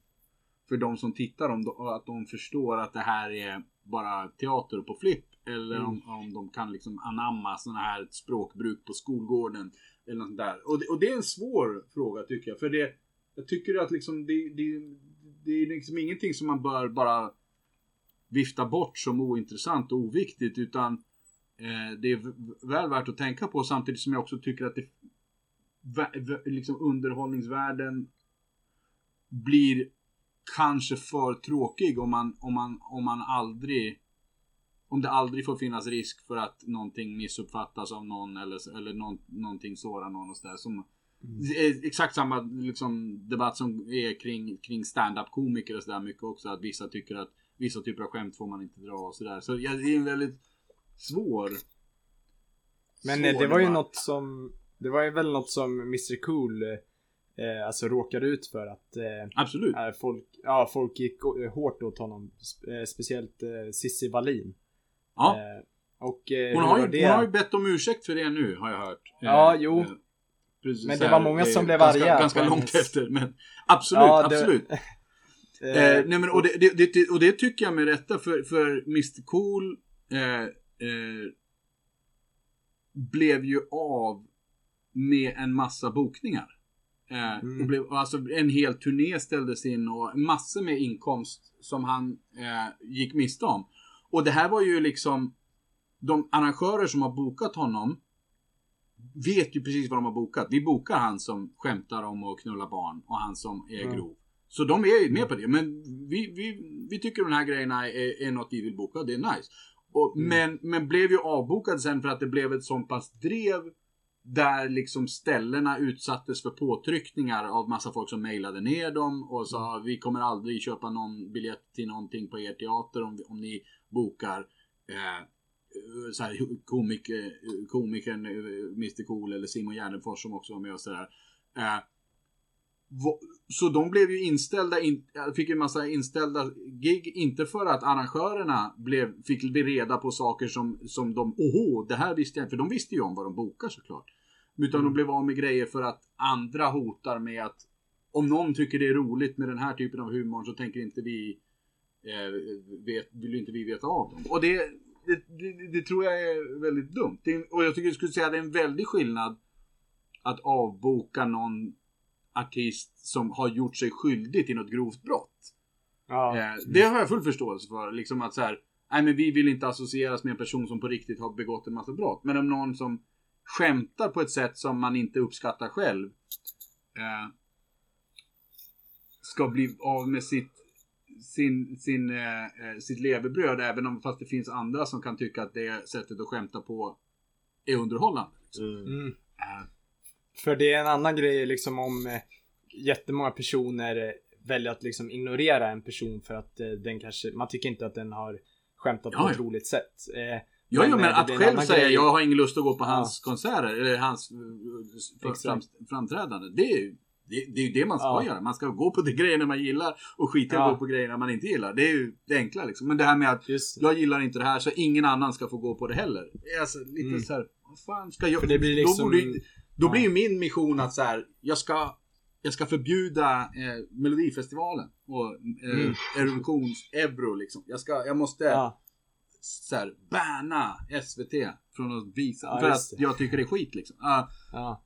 D: för de som tittar om att de förstår att det här är bara teater på flipp eller om, om de kan liksom anamma sådana här språkbruk på skolgården eller något där. Och det, och det är en svår fråga tycker jag. För det, jag tycker att liksom det, det, det är liksom ingenting som man bör bara vifta bort som ointressant och oviktigt utan eh, det är väl värt att tänka på samtidigt som jag också tycker att det liksom underhållningsvärlden blir kanske för tråkig om man, om man, om man aldrig om det aldrig får finnas risk för att någonting missuppfattas av någon eller, eller någon, någonting sårar någon och sådär. Som, är exakt samma liksom, debatt som är kring, kring stand-up komiker och sådär mycket också. Att vissa tycker att vissa typer av skämt får man inte dra och sådär. Så ja, det är en väldigt svår
B: Men
D: svår
B: eh, det var ju
D: debatt.
B: något som, det var ju väl något som Mr Cool eh, alltså råkade ut för att eh,
D: Absolut.
B: eh, folk, ja, folk gick eh, hårt åt honom. Sp- eh, speciellt eh, Cissi Wallin.
D: Ja.
B: Eh, och eh,
D: Hon har, ju,
B: det?
D: hon har ju bett om ursäkt för det nu, har jag hört.
B: Ja,
D: Eh,
B: jo.
D: precis
B: Men det
D: här,
B: var många
D: eh,
B: som blev
D: ganska,
B: arga
D: Ganska långt
B: hennes-
D: efter, men absolut,
B: Ja, det-
D: absolut. *laughs*
B: Eh,
D: nej men och det, det, det, och det tycker jag med rätta för, för Mr Cool blev ju av med en massa bokningar.
B: Mm.
D: och blev, alltså en hel turné ställdes in och massor med inkomst som han gick miste om. Och det här var ju liksom de arrangörer som har bokat honom vet ju precis vad de har bokat. Vi bokar han som skämtar om att knulla barn och han som är
B: Mm.
D: grov. Så de är ju med på det. Men vi, vi, vi tycker de här grejerna är, är något vi vill boka. Det är nice. Och,
B: Mm.
D: men, men blev ju avbokad sen för att det blev ett så pass drev där liksom ställena utsattes för påtryckningar av massa folk som mejlade ner dem och sa vi kommer aldrig köpa någon biljett till någonting på er teater om, om ni bokar eh, så här, komik, eh, komikern eh, Mr Cool eller Simon Gärdenfors som också var med och sådär. Eh, så de blev ju inställda, in, fick ju en massa inställda gig, inte för att arrangörerna blev, fick bli reda på saker som, som de, oho, det här visste jag inte, för de visste ju om vad de bokar såklart. Utan de blev av med grejer för att andra hotar med att om någon tycker det är roligt med den här typen av humor så tänker inte vi eh, vet, vill inte vi veta av dem. Och det, det, det, det tror jag är väldigt dumt. Är- och jag tycker jag skulle säga att det är en väldig skillnad att avboka någon artist som har gjort sig skyldig till något grovt brott.
B: ja.
D: Eh, det har jag full förståelse för. Liksom att så här, nej men vi vill inte associeras med en person som på riktigt har begått en massa brott. Men om någon som skämtar på ett sätt som man inte uppskattar själv eh, ska bli av med sitt sin, sin, eh, eh, sitt levebröd även om fast det finns andra som kan tycka att det sättet att skämta på är underhållande.
E: Mm.
B: Mm.
D: Eh,
B: För det är en annan grej liksom om eh, jättemånga personer väljer att liksom ignorera en person för att eh, den kanske, man tycker inte att den har skämtat på
D: Ja,
B: ett
D: ja.
B: roligt sätt. Eh,
D: Ja, ja,
B: Men,
D: men
B: eh, det
D: att själv säga
B: grej.
D: jag har ingen lust att gå på
B: Ja.
D: hans konserter eller hans fram,
B: Exakt.
D: framträdande. Det är ju det, det, är ju det man ska
B: Ja.
D: göra. Man ska gå på de grejerna man gillar och skita i
B: Ja.
D: att gå på grejerna man inte gillar. Det är ju det enkla liksom. Men det här med att jag gillar inte det här så ingen annan ska få gå på det heller. Alltså, lite
B: Mm.
D: så här, vad fan ska jag...
B: För det blir
D: då
B: liksom-
D: borde, ju- då
B: ja.
D: blir ju min mission att så här, jag ska jag ska förbjuda eh, Melodifestivalen och eh,
B: Mm.
D: Eurovisions-euro liksom. Jag, ska, jag måste
B: Ja,
D: så här, banna SVT från att visa.
B: Ja,
D: för att
B: det.
D: jag tycker det är skit liksom. Ja,
B: ja.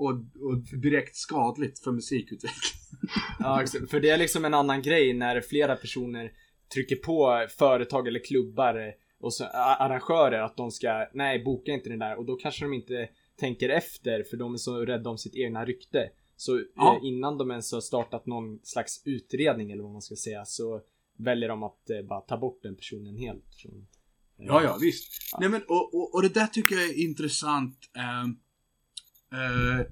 D: Och, och direkt skadligt för musikutveckling. *laughs*
B: Ja, för det är liksom en annan grej när flera personer trycker på företag eller klubbar och så, arrangörer att de ska, nej boka inte den där och då kanske de inte tänker efter för de är så rädda om sitt egna rykte. Så
D: Ja.
B: eh, innan de ens har startat någon slags utredning eller vad man ska säga så väljer de att eh, bara ta bort den personen helt. Från, eh,
D: Ja, ja, visst. Nej, men, och, och, och det där tycker jag är intressant. Eh, eh,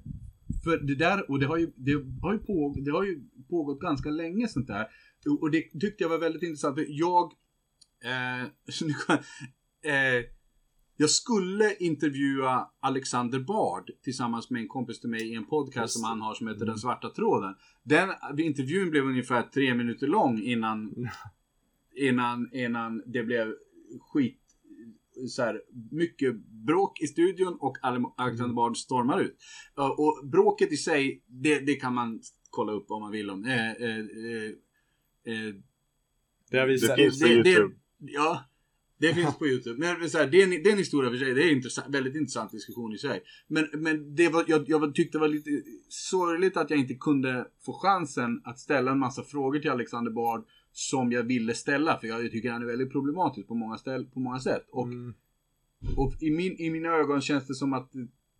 D: för det där, och det har ju, det har ju, på, det har ju pågått ganska länge sånt där. Och, det tyckte jag var väldigt intressant. För jag, eh, *laughs* eh, jag skulle intervjua Alexander Bard tillsammans med en kompis till mig i en podcast
B: Just
D: som han har som heter
B: Mm.
D: Den svarta tråden. Den intervjun blev ungefär tre minuter lång innan innan, innan det blev skit så här, mycket bråk i studion och Ale- Alexander Bard stormar ut. Och bråket i sig, det, det kan man kolla upp om man vill om. Eh, eh, eh, eh,
B: Det har visat.
E: Det finns på
D: det, det,
E: YouTube.
D: ja, det finns på YouTube. Men så här, det, är en, det är en historia för sig. Det är en intressant, väldigt intressant diskussion i sig. Men, men det var, jag, jag tyckte det var lite sorgligt att jag inte kunde få chansen att ställa en massa frågor till Alexander Bard som jag ville ställa. För jag tycker han är väldigt problematisk på många, ställ, på många sätt. Och,
B: Mm.
D: och i, min, i mina ögon känns det som att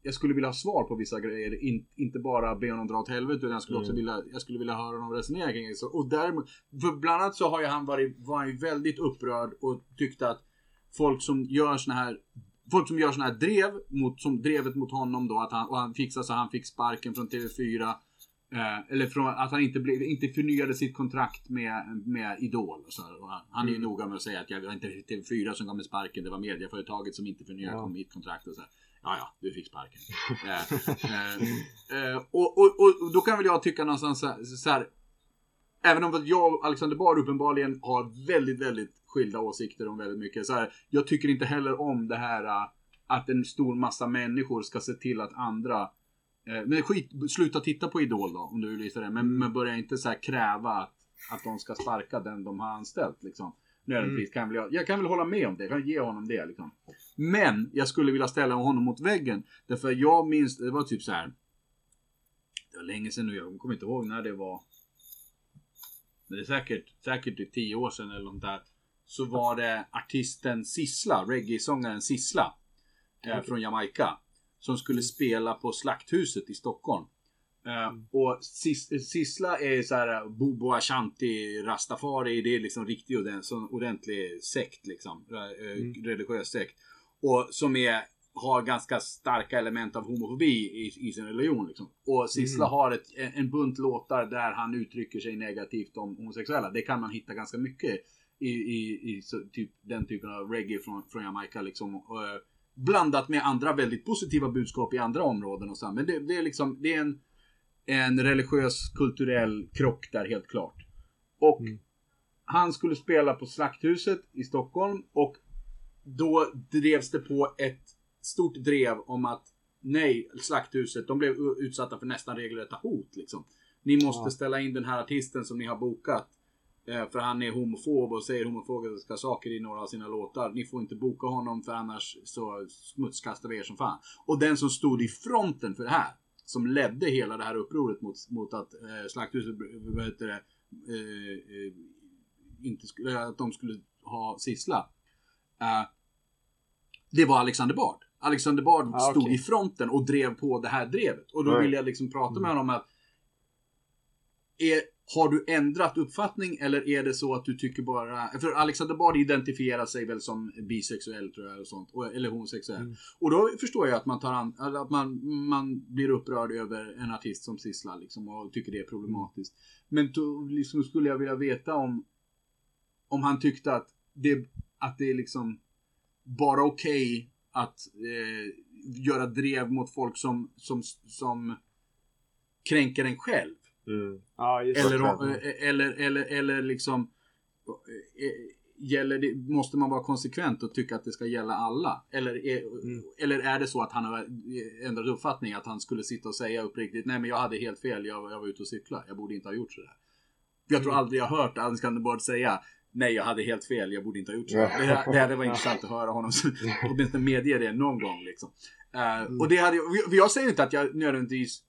D: jag skulle vilja ha svar på vissa grejer. In, inte bara be honom dra åt helvete. Utan jag skulle också
E: Mm.
D: vilja, jag skulle vilja höra honom resonera kring det. Så, och däremot, för bland annat så har ju han varit, var han ju väldigt upprörd och tyckte att folk som gör såna här Folk som gör såna här drev, mot, som drevet mot honom då, att han, och han fixade så han fick sparken från TV4. Eh, eller från att han inte, blev, inte förnyade sitt kontrakt med, med Idol. Så han, han är ju noga med att säga att jag var inte TV4 som gav mig sparken, det var medieföretaget som inte förnyade
B: Ja.
D: mitt kontrakt. Och så här. Ja, ja, du fick sparken. *laughs* eh, eh, eh, och, och, och, då kan väl jag tycka någonstans så här, så här Även om jag och Alexander Bard uppenbarligen har väldigt, väldigt skilda åsikter om väldigt mycket. Så här, jag tycker inte heller om det här äh, att en stor massa människor ska se till att andra eh, men skit, sluta titta på Idol då, om du vill visa det. Men, men börja inte så här kräva att, att de ska sparka den de har anställt. Liksom. Nödvändigtvis kan väl jag, jag kan väl hålla med om det, jag kan ge honom det. Liksom. Men jag skulle vilja ställa honom mot väggen. Därför jag minns, det var typ så här. Det var länge sedan nu, jag kommer inte ihåg när det var. Men det är säkert, säkert typ 10 år sedan eller något där. Så var det artisten Sissla, reggae-sångaren Sissla. Eh, från Jamaica. Som skulle spela på Slakthuset i Stockholm. Eh, och Sis- Sissla är så här Bobo Ashanti Rastafari. Det är liksom riktig ordentlig sekt liksom. Eh, Religiös sekt. Och som är har ganska starka element av homofobi i, i sin religion. Liksom. Och Sissla har ett, en, bunt låtar där han uttrycker sig negativt om homosexuella. Det kan man hitta ganska mycket i, i, i så, typ, den typen av reggae från, från Jamaica. Liksom. Och, eh, blandat med andra väldigt positiva budskap i andra områden. Och så. Men det, det är liksom det är en, en religiös kulturell krock där helt klart. Och han skulle spela på Slakthuset i Stockholm och då drevs det på ett stort drev om att nej, Slakthuset, de blev utsatta för nästan regelrätta hot liksom. Ni måste
B: Ja.
D: ställa in den här artisten som ni har bokat. Eh, För han är homofob och säger homofobiska saker i några av sina låtar. Ni får inte boka honom för annars så smutskastar vi er som fan. Och den som stod i fronten för det här. Som ledde hela det här upproret mot, mot att eh, Slakthuset, vad heter det, eh, eh, inte skulle, att de skulle ha Sissla. Eh, det var Alexander Bard. Alexander Bard
B: Ah,
D: stod
B: okej.
D: i fronten och drev på det här drevet. Och då
E: Mm.
D: vill jag liksom prata med honom att är, har du ändrat uppfattning eller är det så att du tycker bara... För Alexander Bard identifierar sig väl som bisexuell tror jag, och sånt, eller homosexuell.
B: Mm.
D: Och då förstår jag att man, tar an, eller att man, man blir upprörd över en artist som Sissla liksom, och tycker det är problematiskt. Men då liksom, skulle jag vilja veta om, om han tyckte att det, att det är liksom bara okej att eh, göra drev mot folk som, som, som kränker en själv.
E: Mm.
B: Just
D: Eller,
B: det.
D: om- eh, eller, eller, eller liksom eh, Gäller det, måste man vara konsekvent och tycka att det ska gälla alla? Eller är,
B: Mm.
D: eller är det så att han har ändrat uppfattning? Att han skulle sitta och säga uppriktigt Nej men jag hade helt fel, jag, jag var ute och cykla. Jag borde inte ha gjort sådär. Jag tror
B: Mm.
D: aldrig jag har hört Alexander Bard säga Nej jag hade helt fel, jag borde inte ha gjort sådär. Det, det hade varit intressant att höra honom *laughs* *laughs* åtminstone medge det någon gång. Liksom. Eh,
B: Mm.
D: Och det hade, jag säger inte att jag nödvändigtvis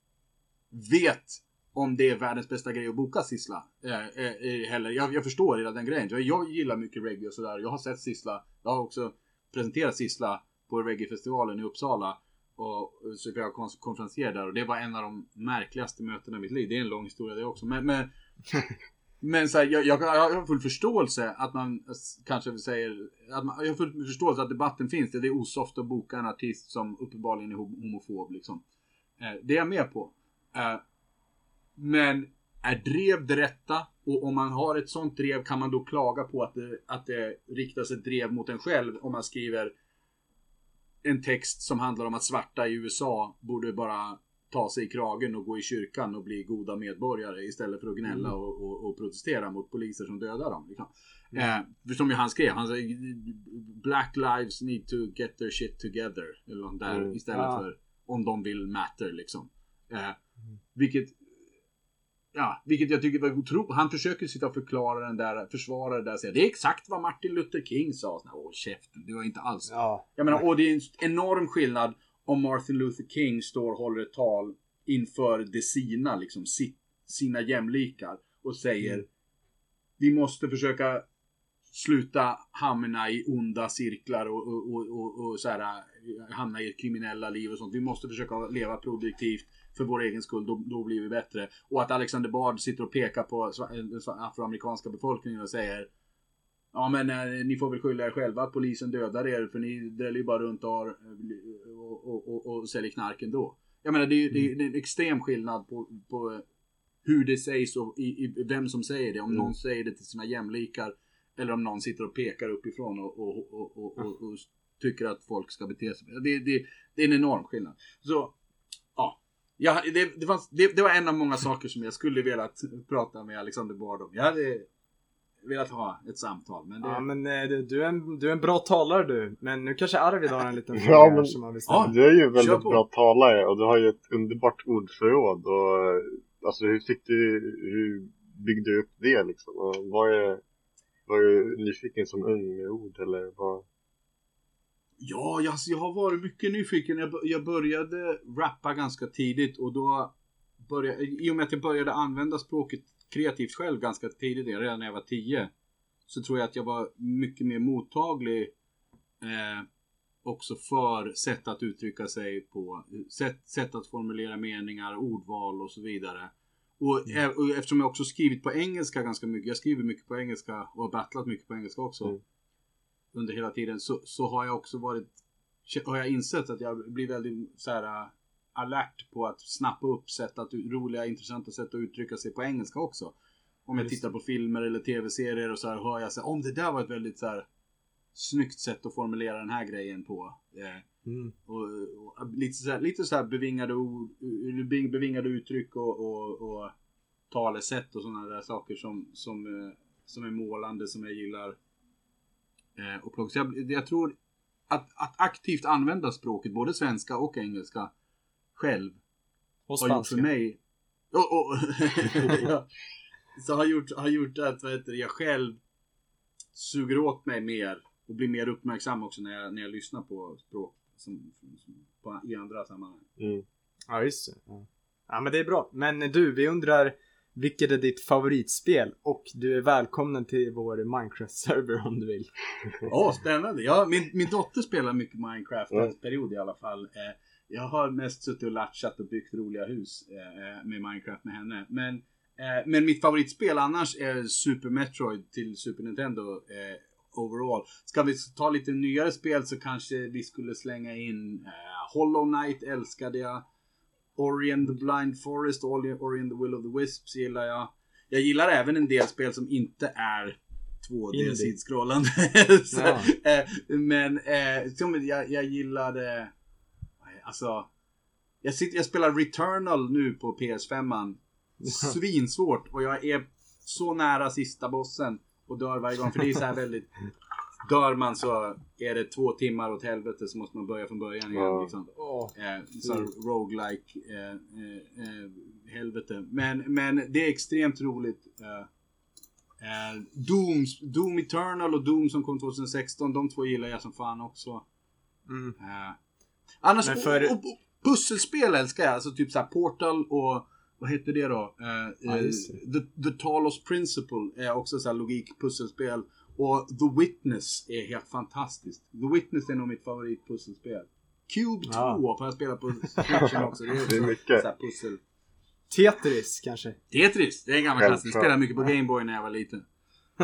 D: vet om det är världens bästa grej att boka Sissla. Eh, eh, eh, heller. Jag, jag förstår hela den grejen. Jag, jag gillar mycket reggae och sådär. Jag har sett Sissla. Jag har också presenterat Sissla på reggaefestivalen i Uppsala. Och, så jag kon- konferencier där och det var en av de märkligaste mötena i mitt liv. Det är en lång historia det också. Men, men, *laughs* men så här, jag, jag, jag har full förståelse att man kanske säger att man, Jag har full förståelse att debatten finns. Det är osoft att boka en artist som uppenbarligen är hom- homofob. Liksom. Eh, det är jag med på. Eh, men är drev det rätta? Och om man har ett sånt drev kan man då klaga på att det, att det riktas ett drev mot en själv om man skriver en text som handlar om att svarta i USA borde bara ta sig i kragen och gå i kyrkan och bli goda medborgare istället för att gnälla och, och, och protestera mot poliser som dödar dem. Liksom. Eh, för som ju han skrev, han säger Black lives need to get their shit together. Eller där
E: Mm.
D: istället
B: Ja.
D: för om de vill matter liksom. Eh, vilket Ja, vilket jag tycker var otroligt. Han försöker sitta och förklara den där, försvara det där och säga det är exakt vad Martin Luther King sa. Så, Åh käften, det var inte alls.
B: Ja.
D: Jag menar, och det är en enorm skillnad om Martin Luther King står och håller ett tal inför de sina, liksom sitt, sina jämlikar och säger
B: Mm.
D: vi måste försöka sluta hamna i onda cirklar och, och, och, och, och så här, hamna i kriminella liv och sånt. Vi måste försöka leva produktivt för vår egen skull, då, då blir vi bättre. Och att Alexander Bard sitter och pekar på eh, den afroamerikanska befolkningen och säger Ja men eh, ni får väl skylla er själva att polisen dödar er för ni dräller ju bara runt och, har, eh, och, och, och, och säljer knark ändå. Jag menar det är, är, det är en extrem skillnad på, på hur det sägs och i, i vem som säger det. Om någon säger det till sina jämlikar eller om någon sitter och pekar uppifrån och, och, och, och, och, och tycker att folk ska bete sig. Det, det, det är en enorm skillnad. Så, ja. ja det, det, fanns, det, det var en av många saker som jag skulle velat prata med Alexander Bard om. Jag hade velat ha ett samtal. Men det,
B: Ja men eh, du, är en, du är en bra talare du. Men nu kanske Arvid har en liten *laughs*
E: Ja,
B: fråga här
E: men-
B: som han vill ställa.
D: Ja.
E: Du är ju väldigt bra talare och du har ju ett underbart ordförråd och alltså hur fick du, hur byggde du upp det liksom? Och var, är, var du nyfiken som ung med ord eller vad?
D: Ja, jag, jag har varit mycket nyfiken. Jag, jag började rappa ganska tidigt och då började, i och med att jag började använda språket kreativt själv ganska tidigt, redan när jag var 10, så tror jag att jag var mycket mer mottaglig eh, också för sätt att uttrycka sig på, sätt, sätt att formulera meningar, ordval och så vidare. Och,
E: Mm.
D: e- och eftersom jag också skrivit på engelska ganska mycket, jag skriver mycket på engelska och har battlat mycket på engelska också
E: Mm.
D: Under hela tiden så, så har jag också varit har jag insett att jag blir väldigt så här äh, alert på att snappa upp sätt att roliga intressanta sätt att uttrycka sig på engelska också. Om jag tittar på filmer eller tv-serier och så här hör jag så här, om det där var ett väldigt så här snyggt sätt att formulera den här grejen på. Eh,
B: Mm.
D: och, och lite så här, lite så här bevingade ord, be- bevingade uttryck och, och, och talesätt och sådana där saker som, som, eh, som är målande som jag gillar. Eh, och plocka. Så jag, jag tror att, att aktivt använda språket, både svenska och engelska, själv
B: Och
D: har gjort
B: spanska.
D: för mig och, och, ja. Så har gjort, har gjort att vad heter det, jag själv suger åt mig mer och blir mer uppmärksam också när jag, när jag lyssnar på språk som, som, på, i andra sammanhang.
E: Mm.
B: Ja just det. Ja. ja men det är bra. Men du, vi undrar vilket är ditt favoritspel? Och du är välkommen till vår Minecraft-server om du vill. *laughs*
D: Åh, spännande! Ja, min, min dotter spelar mycket Minecraft,
E: Mm.
D: en period i alla fall. Eh, jag har mest suttit och latchat och byggt roliga hus eh, med Minecraft med henne. Men, eh, men mitt favoritspel annars är Super Metroid till Super Nintendo overall. Ska vi ta lite nyare spel så kanske vi skulle slänga in Hollow Knight älskade jag. Ori and the Blind Forest, Ori Ori and the Will of the Wisps gillar jag. Jag gillar även en del spel som inte är 2D
B: Indie.
D: sidskrollande. *laughs*
B: Ja.
D: eh, men eh, som jag, jag gillade, alltså, jag, sitter, jag spelar Returnal nu på PS5. Svinsvårt och jag är så nära sista bossen och dör varje gång. För det är så här väldigt, dör man så är det två timmar åt helvete så måste man börja från början igen.
E: Ja.
D: Liksom. Eh, så roguelike eh, eh, eh, helvete. Men, men det är extremt roligt. Eh, eh, Doom, Doom Eternal och Doom som kom 2016, de två gillar jag som fan också.
B: Mm.
D: Eh, annars,
B: Men för-
D: och, och, och, pusselspel älskar jag. Alltså typ såhär Portal och vad heter det då? Eh, eh,
B: det.
D: The, The Talos Principle är också såhär logik-pusselspel. Och The Witness är helt fantastiskt. The Witness är nog mitt favoritpusselspel. Cube 2
B: Ja.
D: får jag spela på *laughs* Switchen också. Det är,
E: Det är mycket.
D: såhär pussel.
B: Tetris kanske?
D: Tetris, det är en gammal klassiker. Jag spelade mycket på Gameboy när jag var liten. *laughs*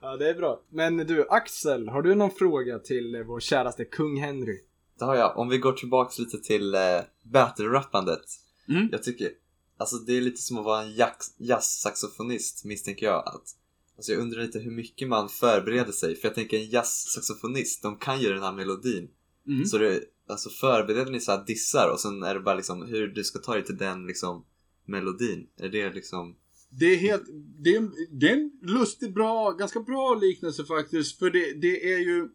B: ja det är bra. Men du Axel, har du någon fråga till eh, vår käraste kung Henry?
F: Det har jag. Om vi går tillbaks lite till eh, battle-rappandet.
D: Mm.
F: Jag tycker, alltså det är lite som att vara en jazz- jazz-saxofonist misstänker jag. Att, alltså jag undrar lite hur mycket man förbereder sig. För jag tänker en jazz-saxofonist, de kan ju den här melodin.
D: Mm.
F: Så det, alltså förbereder ni så här dissar och sen är det bara liksom hur du ska ta dig till den liksom melodin? Är det liksom...
D: Det är helt, det är, det är en lustig, bra, ganska bra liknelse faktiskt. För det, det är ju,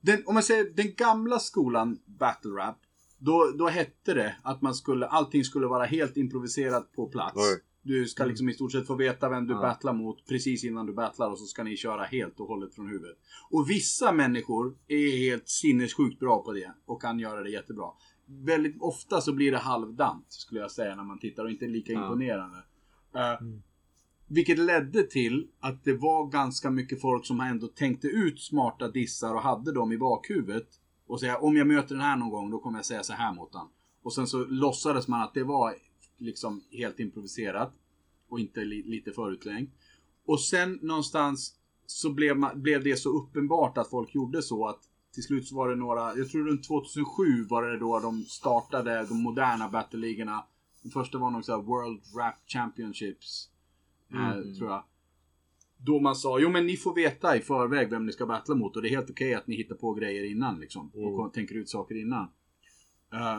D: den, om man säger den gamla skolan battle rap. Då, då hette det att man skulle, allting skulle vara helt improviserat på plats.
E: Oj.
D: Du ska liksom i stort sett få veta vem du
F: Ja.
D: battlar mot precis innan du battlar och så ska ni köra helt och hållet från huvudet. Och vissa människor är helt sinnessjukt bra på det och kan göra det jättebra. Väldigt ofta så blir det halvdant skulle jag säga när man tittar och inte lika
F: Ja.
D: imponerande. Eh, vilket ledde till att det var ganska mycket folk som ändå tänkte ut smarta dissar och hade dem i bakhuvudet. Och säga om jag möter den här någon gång då kommer jag säga så här mot den. Och sen så låtsades man att det var liksom helt improviserat. Och inte li lite förutlängt. Och sen någonstans så blev, man, blev det så uppenbart att folk gjorde så att till slut så var det några, jag tror runt 2007 var det då de startade de moderna battleligorna. Den första var nog så här World Rap Championships. Eh, tror jag. Då man sa, jo men ni får veta i förväg vem ni ska battla mot och det är helt okej att ni hittar på grejer innan liksom. Och kom- tänker ut saker innan. Eh,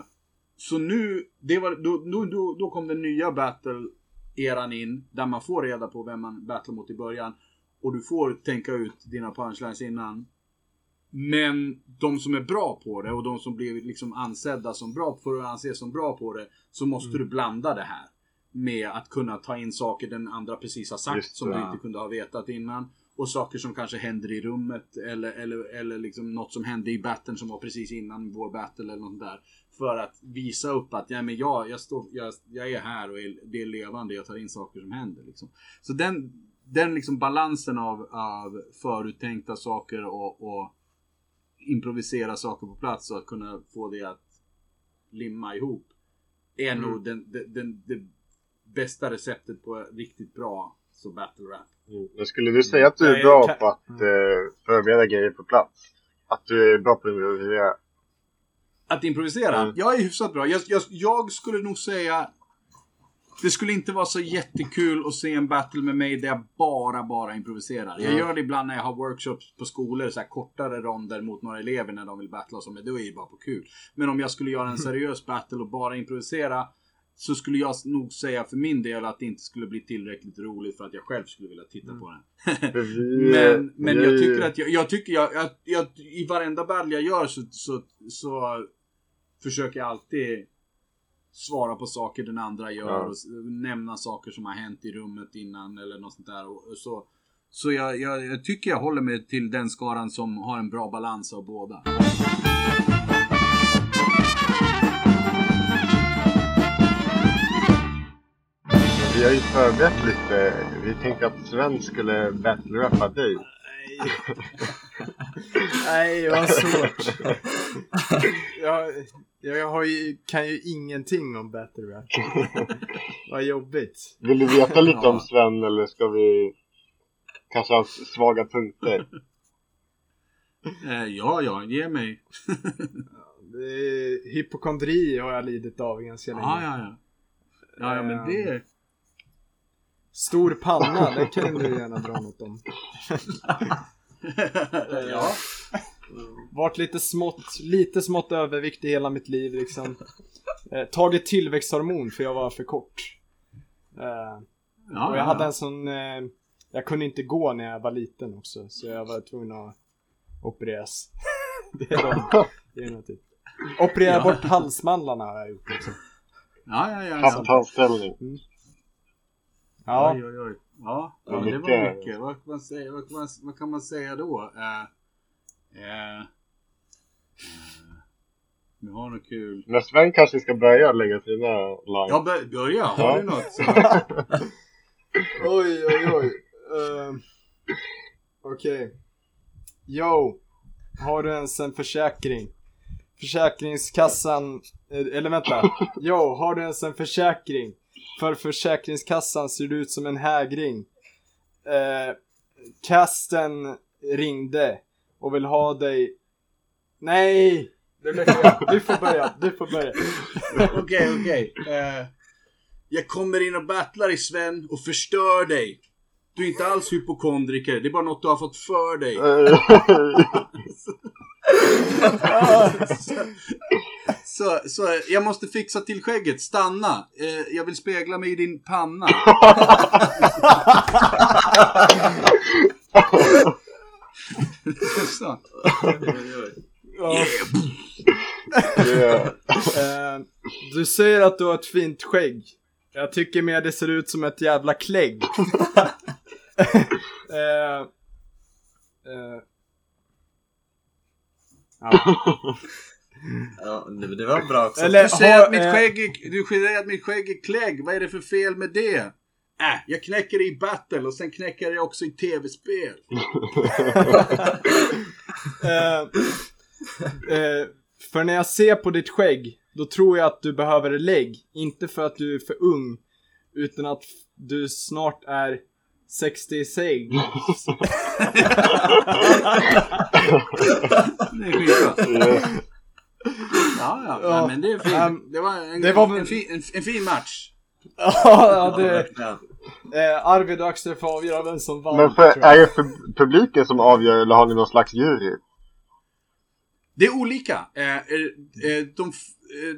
D: så nu, det var, då, då, då, då kom den nya battle-eran in. Där man får reda på vem man battlar mot i början. Och du får tänka ut dina punchlines innan. Men de som är bra på det och de som blir liksom ansedda som bra, för att anses som bra på det. Så måste du blanda det här. Med att kunna ta in saker den andra precis har sagt
E: Just
D: som
E: det.
D: du inte kunde ha vetat innan. Och saker som kanske händer i rummet eller, eller, eller liksom något som hände i battlen som var precis innan vår battle eller något där. För att visa upp att ja, men jag, jag, står, jag, jag är här och är, det är levande, jag tar in saker som händer. Liksom. Så den, den liksom balansen av, av föruttänkta saker och, och improvisera saker på plats och att kunna få det att limma ihop. Är nog den, den, den, det bästa receptet på riktigt bra så battle rap.
E: Mm. Men skulle du säga att du är bra på att eh, förbereda grejer på plats? Att du är bra på att improvisera?
D: Att improvisera?
E: Mm.
D: Jag är hyfsat bra. Jag, jag, jag skulle nog säga... Det skulle inte vara så jättekul att se en battle med mig där jag bara, bara improviserar. Jag
E: Mm.
D: gör det ibland när jag har workshops på skolor, så kortare ronder mot några elever när de vill battla så, men då är det bara på kul. Men om jag skulle göra en seriös battle och bara improvisera så skulle jag nog säga för min del att det inte skulle bli tillräckligt roligt för att jag själv skulle vilja titta på den. *laughs* Men, men jag tycker att jag, jag tycker jag, jag, jag, i varenda battle jag gör så, så, så försöker alltid svara på saker den andra gör
E: Ja.
D: och nämna saker som har hänt i rummet innan eller något sånt där. Och så så jag, jag, jag tycker jag håller mig till den skaran som har en bra balans av båda.
E: Vi har ju förberett lite. Vi tänkte att Sven skulle battle-rappa dig. *laughs*
B: Nej, vad svårt. *laughs* jag, jag har ju, kan ju ingenting om battle rap. vad jobbigt.
E: Vill du veta *laughs* lite
D: Ja.
E: om Sven eller ska vi kanske hans svaga punkter?
D: Eh, ja, ja, ge mig.
B: Hypokondri har jag lidit av ganska länge.
D: Ja, ja, ja. Ja, ja, men det...
B: Stor panna, det kan du *laughs* gärna dra något om. *laughs*
D: ja.
B: Varit lite smått, lite smått överviktig hela mitt liv liksom. Eh, tagit tillväxthormon för jag var för kort. Eh,
D: ja,
B: och
D: ja,
B: jag hade en sån, eh, jag kunde inte gå när jag var liten också. Så jag var tvungen att opereras. *laughs* det är de, det är något typ. Operera
D: Ja.
B: bort halsmandlarna har jag gjort också.
D: Ja, ja, ja.
E: Haft
D: ja.
B: Ja,
D: Oj, oj, oj. Ja,
E: Ja,
D: det var mycket. Vad kan man säga, vad kan man, vad kan man säga då? Eh, eh, vi har något kul.
E: Men Sven kanske ska börja lägga sina lines.
D: Ja, bör, börja. Har
E: Ja.
D: du något? *laughs*
B: Oj, oj, oj. Ehm, Okej. Yo. Har du ens en försäkring? Försäkringskassan, eh, eller vänta. Yo, har du ens en försäkring? För Försäkringskassan ser du ut som en hägring. Eh, kasten ringde och vill ha dig. Nej! Det fel. Du får börja, du får börja.
D: Okej, okej. Eh, jag kommer in och battlar i Sven och förstör dig. Du är inte alls hypokondriker. Det är bara något du har fått för dig. Så, så jag måste fixa till skägget. Stanna. Eh, jag vill spegla mig i din panna. så.
B: Ja.
E: Yeah.
B: Eh, du säger att du har ett fint skägg. Jag tycker mer det ser ut som ett jävla klägg. *laughs* eh, eh,
F: Ja, det, det var bra också.
B: Eller-
D: Du säger,
B: har,
D: att mitt
B: eh,
D: skägg är, du säger att mitt skägg är klägg. Vad är det för fel med det? Äh, jag knäcker det i battle och sen knäcker jag det också i tv-spel. *laughs*
B: Eh, eh, för när jag ser på ditt skägg, då tror jag att du behöver lägg. Inte för att du är för ung, utan att du snart är 66. *laughs* *laughs*
D: Det är skitbra.
E: Ja.
D: Ja, Nej, men det är fint.
B: ehm,
D: det var en,
B: det var väl-
D: en, fin, en, en fin match.
B: ja, det, eh, Arvid och Axel får avgöra vem som vann.
E: Men för, är det för publiken som avgör eller har ni någon slags jury?
D: Det är olika. Eh, eh, eh, de, eh,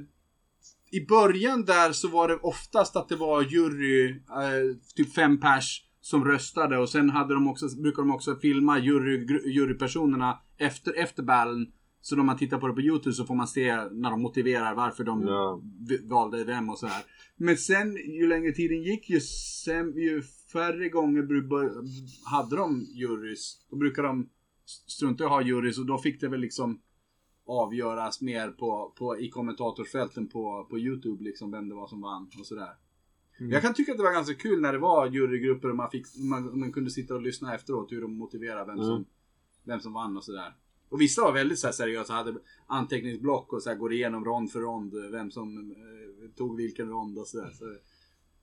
D: I början där så var det oftast att det var jury, eh, typ fem pers som röstade och sen hade de också, brukar de också filma jury, jurypersonerna efter, efter ballen. Så när man tittar på det på YouTube så får man se när de motiverar varför de
E: Ja.
D: valde vem och sådär. Men sen ju längre tiden gick ju, sen, ju färre gånger hade de jurys. Då brukar de strunta i att ha jurys och då fick det väl liksom avgöras mer på, på, i kommentatorsfälten på, på YouTube liksom vem det var som vann och sådär. Jag kan tycka att det var ganska kul när det var jurygrupper och man, fick, man, man kunde sitta och lyssna efteråt hur de motiverade vem som,
E: Mm.
D: vem som vann och sådär. Och vissa var väldigt så här seriösa, hade anteckningsblock och så här, går igenom rond för rond vem som eh, tog vilken rond och sådär. Så,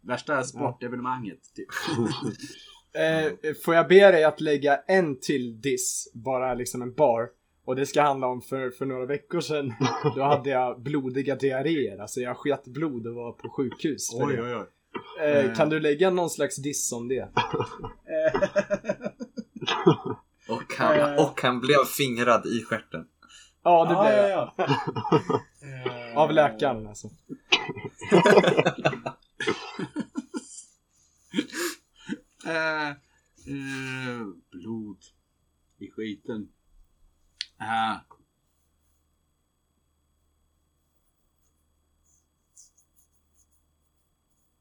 D: värsta sportevenemanget typ. *laughs*
B: Eh, får jag be dig att lägga en till diss, bara liksom en bar. Och det ska handla om för, för några veckor sedan, *laughs* då hade jag blodiga diarréer. Alltså jag sket blod och var på sjukhus. det.
D: oj oj.
B: Eh, kan du lägga någon slags diss om det? *laughs*
F: Och han, och han blev fingrad i stjärten.
B: Ja, det blev jag.
D: ja, ja. *laughs*
B: Av läkaren alltså. *laughs*
D: Eh, eh, blod i skiten. Eh.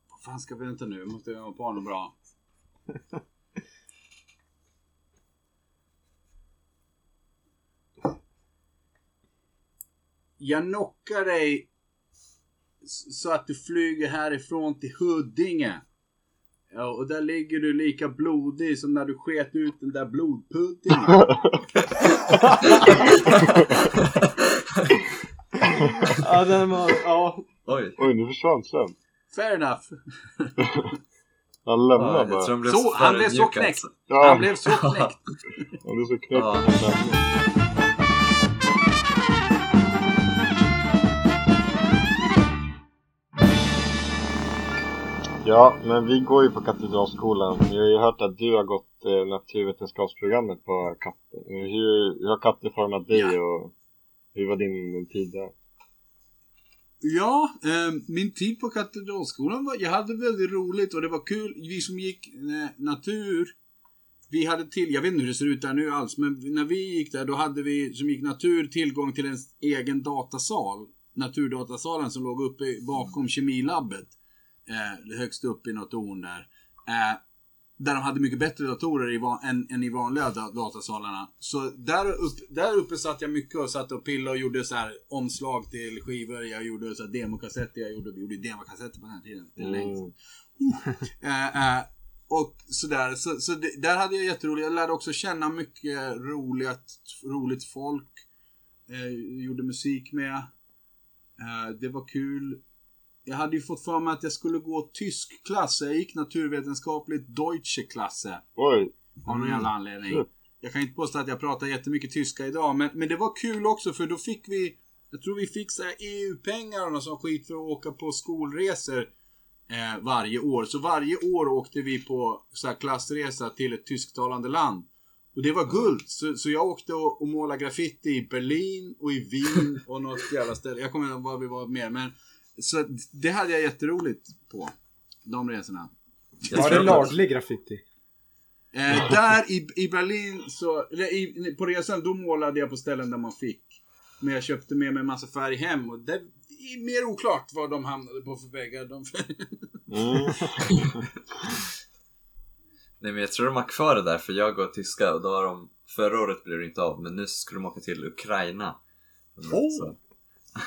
D: Vad fan ska vi vänta nu? Måste jag ha på något bra. Jag knockar dig så att du flyger härifrån till Huddinge. Ja, och där ligger du lika blodig som när du sket ut den där blodpuddingen. *laughs*
B: Ja, den var, ja.
F: Oj.
E: Oj, nu försvann Sven.
D: Fair enough. *laughs*
E: Han lämnar
F: Ja,
E: bara.
D: Så, han blev så knäckt.
F: alltså.
E: Ja,
D: Han blev så knäckt.
E: han blev så knäckt.
F: Ja.
E: Ja, men vi går ju på Katedralskolan. Vi har ju hört att du har gått eh, naturvetenskapsprogrammet på katter. Hur, hur har katter format dig
D: Ja.
E: och hur var din, din tid där?
D: Ja, eh, min tid på Katedralskolan var, jag hade väldigt roligt och det var kul. Vi som gick eh, natur, vi hade till, jag vet inte hur det ser ut där nu alls, men när vi gick där då hade vi som gick natur tillgång till en egen datasal. Naturdatasalen som låg uppe bakom kemilabbet. Eh, högst upp i något torn där. Eh, där de hade mycket bättre datorer i än, än i vanliga da- datasalarna. Så där, upp, där uppe satt jag mycket och satt och pillade och gjorde så här omslag till skivor. Jag gjorde så här demokassetter. Jag gjorde, vi gjorde demokassetter på den här tiden. Det är länge sedan. Eh, eh, och sådär. Så, så det, där hade jag jätteroligt. Jag lärde också känna mycket roligt, roligt folk. Eh, gjorde musik med. Eh, det var kul. Jag hade ju fått för mig att jag skulle gå tysk klass. Jag gick naturvetenskapligt Deutsche klasse.
E: Oj,
D: Av någon jävla anledning. Jag kan inte påstå att jag pratar jättemycket tyska idag, men, men det var kul också för då fick vi, jag tror vi fick så EU-pengar och någon sån skit för att åka på skolresor eh, varje år. Så varje år åkte vi på så klassresa till ett tysktalande land. Och det var guld. Så, så jag åkte och, och målade graffiti i Berlin och i Wien och något jävla ställe. Jag kommer inte ihåg var vi var mer, men så det hade jag jätteroligt på. De resorna.
B: Var det laglig graffiti?
D: Eh, där i, i Berlin, så, eller i, på resan, då målade jag på ställen där man fick. Men jag köpte med mig en massa färg hem och det är mer oklart vad de hamnade på för väggar. De,
E: mm. *laughs*
F: Nej men jag tror de har kvar det där för jag går tyska och då har de Förra året blev det inte av men nu skulle de åka till Ukraina.
D: Oh!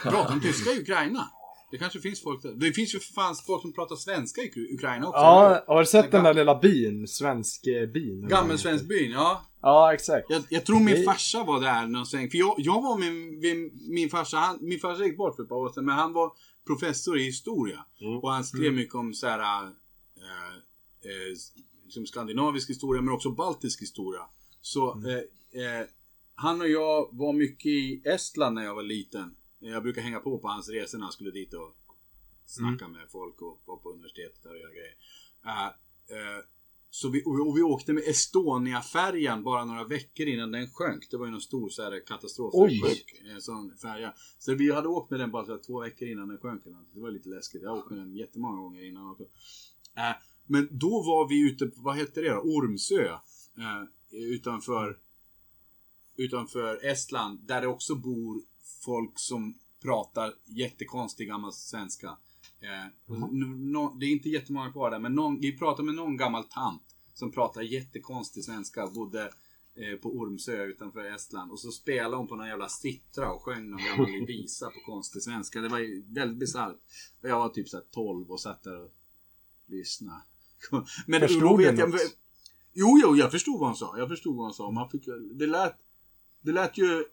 D: Pratar de tyska i Ukraina? Det kanske finns folk där. Det finns ju för fan folk som pratar svenska i Ukra- Ukraina också.
B: Ja, har du sett den där lilla byn? Svensk eh, byn?
D: Gammelsvenskbyn, ja.
B: Ja, exakt.
D: Jag, jag tror min
B: Det-
D: farsa var där någon sväng. För jag, jag var med min, min farsa, han, min farsa gick bort för ett par år sedan, men han var professor i historia.
E: Mm.
D: Och han skrev mycket om så här, äh, äh, som skandinavisk historia, men också baltisk historia. Så
B: Mm.
D: eh, eh, han och jag var mycket i Estland när jag var liten. Jag brukar hänga på på hans resor när han skulle dit och snacka
B: Mm.
D: med folk och vara på universitetet och göra grejer. Eh, eh, så vi, och, vi åkte med Estonia-färjan bara några veckor innan den sjönk. Det var ju någon stor så här, katastrof. En sån färja. Så vi hade åkt med den bara två veckor innan den sjönk. Det var lite läskigt. Jag har åkt med den jättemånga gånger innan också. Eh, men då var vi ute på, vad hette det då? Ormsö. Eh, utanför, utanför Estland. Där det också bor folk som pratar jättekonstig gammal svenska. Eh, nå- det är inte jättemånga kvar där, men någon, vi pratade med någon gammal tant som pratar jättekonstig svenska. Bodde eh, på Ormsö utanför Estland. Och så spelade hon på någon jävla sittra och sjöng någon gammal *laughs* visa på konstig svenska. Det var ju väldigt bisarrt. Jag var typ såhär 12 och satt där och lyssnade. *laughs* Men
B: Förstod du något?
D: Jo, jo, jag förstod vad han sa. Jag förstod vad han sa. Man fick, det, lät, det lät ju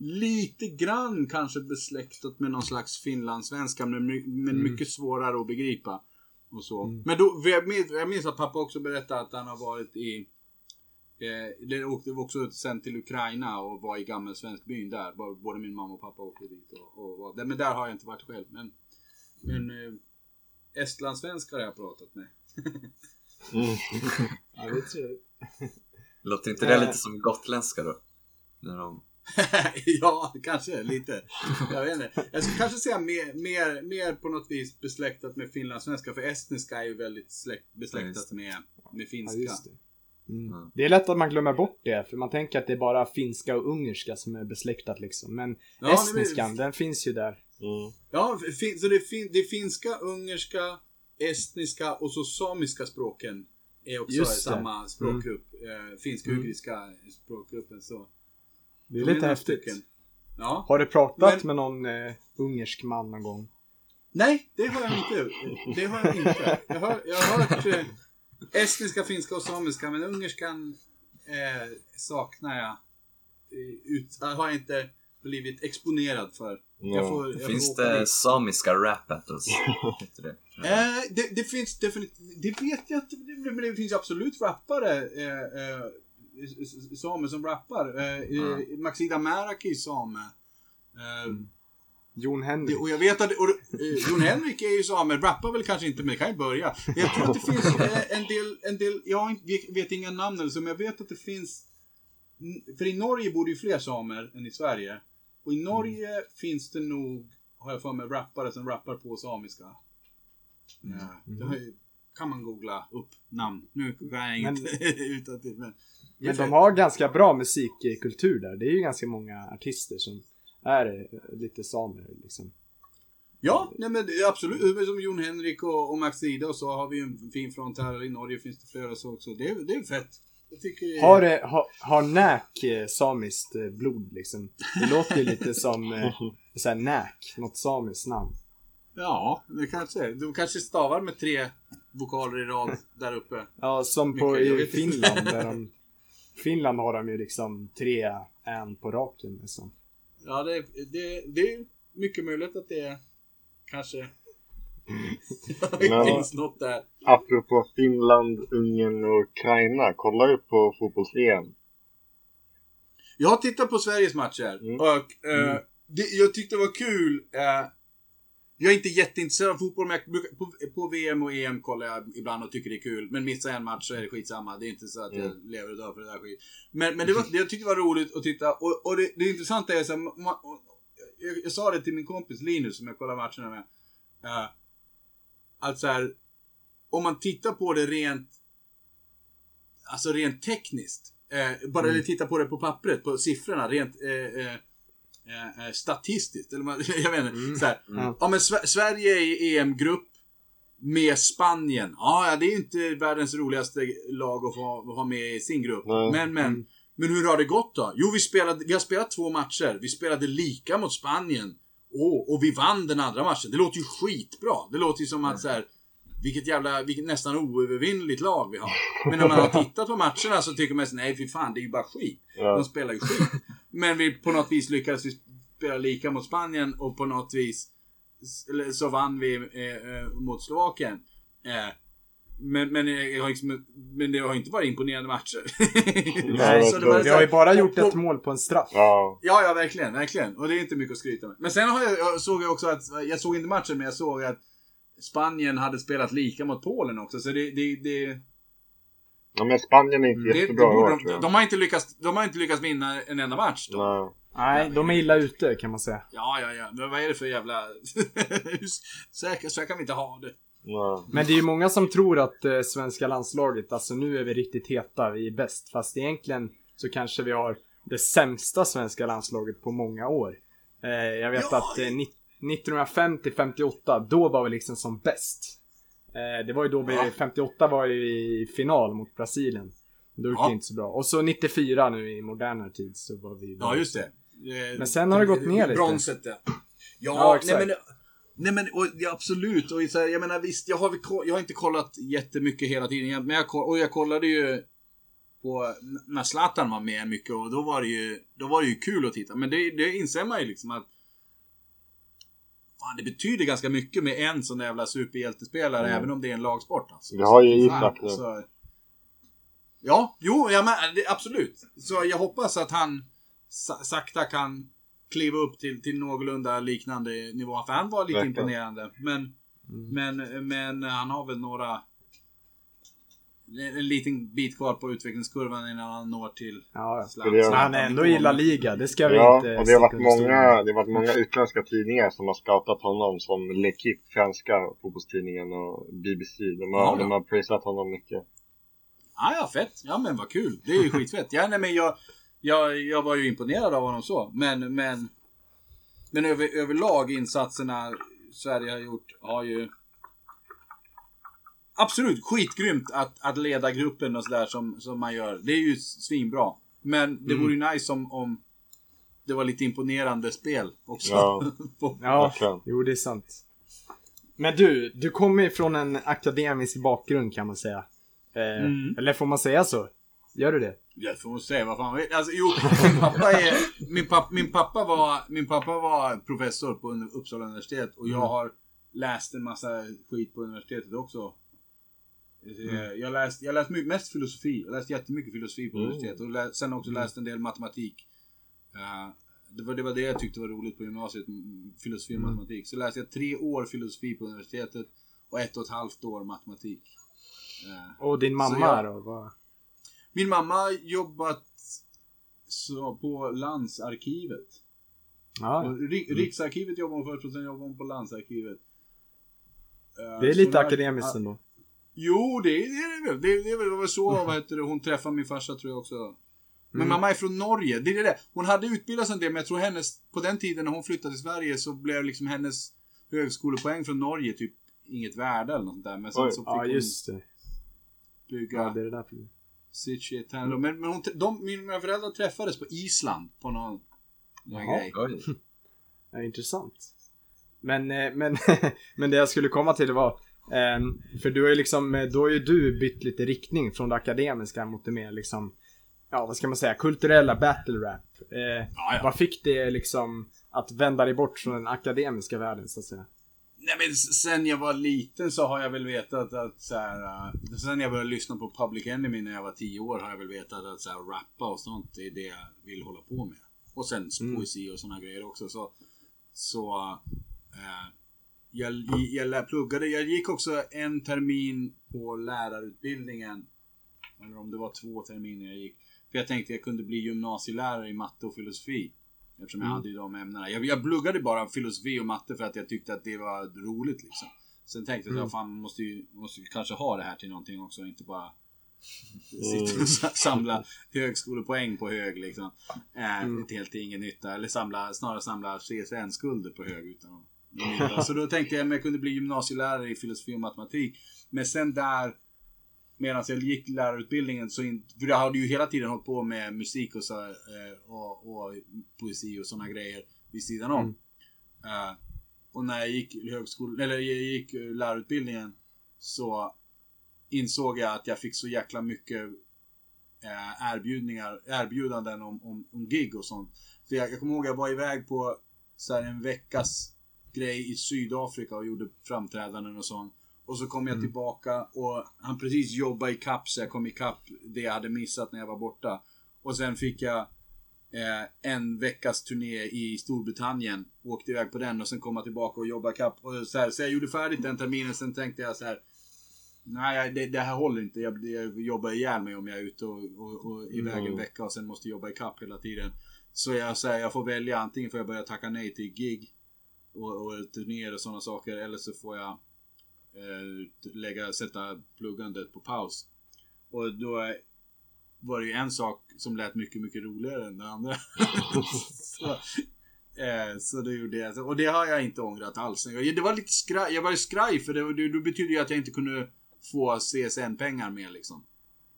D: lite grann kanske besläktat med någon slags finlandssvenska men, men mycket svårare att begripa. Och så. Men då, jag minns, jag minns att pappa också berättade att han har varit i eh, det åkte också sen till Ukraina och var i Gammelsvenskbyn där. Både- min mamma och pappa åkte dit. Och, och, var där. men där har jag inte varit själv. Men, men eh, estlandssvenskar har jag pratat med. *laughs*
E: Mm.
B: Ja, det tror jag.
F: Låter inte det lite som gotländska då? När de... *laughs*
D: ja, kanske lite. Jag vet inte. Jag skulle kanske säga mer, mer, mer på något vis besläktat med finlandssvenska. För estniska är ju väldigt släkt,
F: Ja,
D: besläktat
F: just
D: med, med
B: Ja,
D: finska.
B: just det. Mm.
F: Ja.
B: Det är lätt att man glömmer bort det, för man tänker att det är bara finska och ungerska som är besläktat liksom. Men
D: Ja,
B: estniskan, den finns ju där.
E: Mm.
D: Ja, fin, så det, är fin, det finska, ungerska, estniska och så samiska språken är också
B: Just
D: samma språkgrupp. Eh, Finsk-ugriska språkgruppen. Så.
B: Det är lite häftigt.
D: Ja.
B: Har du pratat
D: Men-
B: med någon eh, ungersk man någon gång?
D: Nej, det har jag inte. Det har jag inte. Jag har, jag har hört eh, estniska, finska och samiska, men ungerskan eh, saknar jag. Eh, Ut, har jag inte blivit exponerad för. Jag
E: Ja.
D: får, jag
F: Finns det samiska rap battles? Heter det?
D: Eh, det, det finns definitivt, det vet jag inte, men det finns absolut rappare, eh, s- s- samer som rappar. Eh, eh, Maxida Märaki är same. Eh,
B: Jon
D: det,
B: Henrik?
D: och jag vet att, och, eh, Jon Henrik är ju same, rappar väl kanske inte, men det kan ju börja. Jag tror att det finns eh, en del, en del, jag vet, inga namn eller så, men jag vet att det finns, för i Norge bor det ju fler samer än i Sverige. Och i Norge finns det nog, har jag för mig, rappare som rappar på samiska. Ja, det ju, kan man googla upp namn. Nu kan jag inget *laughs* utan till, men...
B: Men de har ganska bra musikkultur där. Det är ju ganska många artister som är eh, lite samer liksom.
D: Ja, nej men absolut. Som Jon Henrik och, och Max Ida och så har vi ju en fin front här. I Norge finns det flera så också. Det, är- det är fett. Jag tycker...
B: Har, det, ha, har Näk eh, samiskt eh, blod liksom? Det låter ju lite som eh, såhär Näk, något samiskt namn.
D: Ja, det kanske. De kanske stavar med tre vokaler i rad där uppe.
B: Ja, som på
D: Mycket,
B: i. Finland. Där de, Finland har de ju liksom tre en på raken liksom.
D: Ja, det, det, det är mycket möjligt att det är kanske... *laughs* det finns något där.
E: Apropå Finland, Ungern och Ukraina. Kollar du på fotbolls-EM?
D: Jag har tittat på Sveriges matcher
E: Mm.
D: och eh, det, jag tyckte det var kul. Eh, jag är inte jätteintresserad av fotboll, men jag, brukar- på, på VM och EM kollar jag ibland och tycker det är kul. Men missar en match så är det skitsamma. Det är inte så att jag lever och dör för det där skit. Men, men det, var, det jag tyckte var roligt att titta. Och, och det, det intressanta är så här, ma, och, jag, jag sa det till min kompis Linus som jag kollar matcherna med. Uh, att så här, om man tittar på det rent Alltså rent tekniskt. Eh, bara eller titta på det på pappret, på siffrorna, rent eh, eh, eh, statistiskt. Eller *laughs* jag vet inte. Så här.
B: Ja.
D: Ja men Sver- Sverige är i EM-grupp med Spanien. Ja, det är ju inte världens roligaste lag att få ha med i sin grupp.
E: Nej.
D: Men, men. Men hur har det gått då? Jo, vi, spelade, vi har spelat två matcher. Vi spelade lika mot Spanien. Åh, och vi vann den andra matchen. Det låter ju skitbra. Det låter ju som att så här, vilket jävla, vilket nästan oövervinnligt lag vi har. Men när man har *laughs* tittat på matcherna så tycker man sig, nej fy fan, det är ju bara skit. De
E: Ja.
D: spelar ju skit. Men vi på något vis lyckades vi spela lika mot Spanien och på något vis så vann vi eh, eh, mot Slovakien. Eh, men, men, jag har liksom, men det har inte varit imponerande matcher.
E: Nej, *laughs*
D: Så det var
E: vi
B: har ju bara gjort ett mål på en straff.
E: Ja.
D: Ja, ja, verkligen, verkligen. Och det är inte mycket att skryta med. Men sen har jag, jag såg jag också att, jag såg inte matchen, men jag såg att Spanien hade spelat lika mot Polen också, så det, det, det,
E: ja, men Spanien är inte
D: det, det
E: jättebra i
D: borde
E: år
D: de, de, har inte lyckats, de har inte lyckats vinna en enda match då.
E: Nej.
B: Nej, de är illa ute kan man säga.
D: Ja, ja, ja. Men vad är det för jävla... *laughs* så, här, så här kan vi inte ha det.
E: Nej.
B: Men det är ju många som tror att eh, svenska landslaget, alltså nu är vi riktigt heta, vi är bäst. Fast egentligen så kanske vi har det sämsta svenska landslaget på många år. Eh, jag vet
D: Ja,
B: att eh, ni- 1950-58, då var vi liksom som bäst. Eh, det var ju då
D: Ja.
B: 58 var ju i final mot Brasilien. Då gick
D: Ja.
B: det inte så bra. Och så 94 nu i modernare tid så var vi
D: Ja, just det. Eh,
B: Men sen har det gått ner lite.
D: Bronset, ja.
B: Ja, exakt.
D: nej men... Nej men och, ja, absolut. Och så här, jag menar visst, jag har, jag har inte kollat jättemycket hela tiden. Men jag, och jag kollade ju på när Zlatan var med mycket och då var det ju, då var det ju kul att titta. Men det, det inser man ju liksom att Fan, det betyder ganska mycket med en sån jävla superhjältespelare,
E: Mm.
D: även om det är en lagsport. Alltså.
E: Vi har ju Isak nu.
D: så- Ja, jo, ja, men, det, absolut. Så jag hoppas att han sa, sakta kan kliva upp till, till någorlunda liknande nivå. För han var lite
E: Verkligen.
D: imponerande. Men,
B: Mm.
D: men, men han har väl några... En en liten bit kvar på utvecklingskurvan innan han når till
B: Ja,
D: Zlatan.
B: Han är ändå i La Liga, det ska vi
E: Ja,
B: inte
E: och det har, varit många, det har varit många utländska tidningar som har scoutat honom som L'Equipe, franska fotbollstidningen och BBC. De har,
D: Ja, ja.
E: de har prisat honom mycket.
D: Ja, ja, fett. Ja, men vad kul. Det är ju skitfett. Ja, nej, men jag, jag, jag var ju imponerad av honom så. Men, men, men över, överlag insatserna Sverige har gjort har ju Absolut, skitgrymt att, att leda gruppen och sådär som, som man gör. Det är ju svinbra. Men det vore ju nice om, om det var lite imponerande spel också.
E: Ja. *laughs*
B: Ja, jo det är sant. Men du, du kommer ju från en akademisk bakgrund kan man säga. Eh,
D: Mm.
B: Eller får man säga så? Gör du det?
D: Jag får nog säga vad fan vet. Alltså, jo, min pappa, är, min, pappa, min, pappa var, min pappa var professor på Uppsala universitet och jag har läst en massa skit på universitetet också. Eh, Jag läste jag läst mest filosofi. Jag läste jättemycket filosofi på
E: Mm.
D: universitetet och lä, sen också läst en del matematik. Eh, det, var, det var det jag tyckte var roligt på gymnasiet, filosofi och matematik. Så läste jag tre år filosofi på universitetet och ett och ett halvt år matematik. Eh,
B: Och din mamma
D: jag-
B: då? Vad?
D: min mamma jobbat så på landsarkivet.
B: Ja,
D: Ri- Riksarkivet jobbar hon först och sen jobbar hon på landsarkivet. Eh,
B: det är lite akademiskt ändå.
D: Jo, det är det väl. Det, det var väl så vad heter det, hon träffade min farsa tror jag också. Men
B: Mm.
D: mamma är från Norge. Det är det. Hon hade utbildats en del, men jag tror hennes, på den tiden när hon flyttade till Sverige så blev liksom hennes högskolepoäng från Norge typ inget värde eller något där. Men sen
E: Oj.
D: så fick
B: Ja,
D: hon
B: just det.
D: bygga
B: Ja, det är det där.
D: sitt shit här. Men, men hon, de, mina föräldrar träffades på Island på någon, någon
B: Jaha.
D: grej. *laughs*
B: Ja, intressant. Men, eh, men, *laughs* men det jag skulle komma till var, för du har ju liksom, eh, då har ju du bytt lite riktning från det akademiska mot det mer liksom, ja vad ska man säga, kulturella battle rap. Eh,
D: Ja, ja.
B: Vad fick det liksom att vända dig bort från den akademiska världen så att säga?
D: Nej men sen jag var liten så har jag väl vetat att så här, äh, Sen jag började lyssna på Public Enemy när jag var 10 år har jag väl vetat att så här, rappa och sånt är det jag vill hålla på med. Och sen
B: Mm.
D: poesi och såna grejer också. Så, så äh, jag, jag pluggade, jag gick också en termin på lärarutbildningen. Eller om det var två terminer jag gick. För jag tänkte jag kunde bli gymnasielärare i matte och filosofi. Eftersom jag
B: Mm.
D: hade ju de ämnena. Jag, jag pluggade bara filosofi och matte för att jag tyckte att det var roligt liksom. Sen tänkte jag
B: Mm.
D: att fan, man måste ju, måste ju kanske ha det här till någonting också. Inte bara
E: Mm.
D: sitta och sa- samla högskolepoäng på hög liksom. Eh,
B: Mm.
D: Till helt ingen nytta. Eller samla, snarare samla CSN-skulder på hög utan att. Så då tänkte jag att jag kunde bli gymnasielärare i filosofi och matematik. Men sen där Medan jag gick lärarutbildningen så in, för jag hade ju hela tiden hållit på med musik och, så, eh, och, och poesi och sådana grejer vid sidan om.
B: Mm.
D: Eh, och när jag gick högskolan, eller jag gick eh, lärarutbildningen så insåg jag att jag fick så jäkla mycket erbjudningar, erbjudanden om, om, om gig och sånt. För jag, jag kommer ihåg jag var iväg på så här, en veckas grej i Sydafrika och gjorde framträdanden och sånt. Och så kom jag tillbaka och han precis jobbade i kapp så jag kom ikapp det jag hade missat när jag var borta. Och sen fick jag eh, en veckas turné i Storbritannien. Åkte iväg på den och sen kom jag tillbaka och jobbade ikapp. Och så, här, så jag gjorde färdigt den terminen. Sen tänkte jag så här. Nej, det, det här håller inte. Jag, jag jobbar ihjäl mig om jag är ute och, och, och iväg en vecka och sen måste jobba ikapp hela tiden. Så jag säger jag får välja. Antingen får jag börja tacka nej till gig och, och turnéer och sådana saker. Eller så får jag eh, lägga, sätta pluggandet på paus. Och då var det ju en sak som lät mycket, mycket roligare än det andra. *laughs* så, eh, så det gjorde jag. Och det har jag inte ångrat alls. Det var lite skraj, jag var skraj för det, det, det betyder ju att jag inte kunde få CSN-pengar med liksom.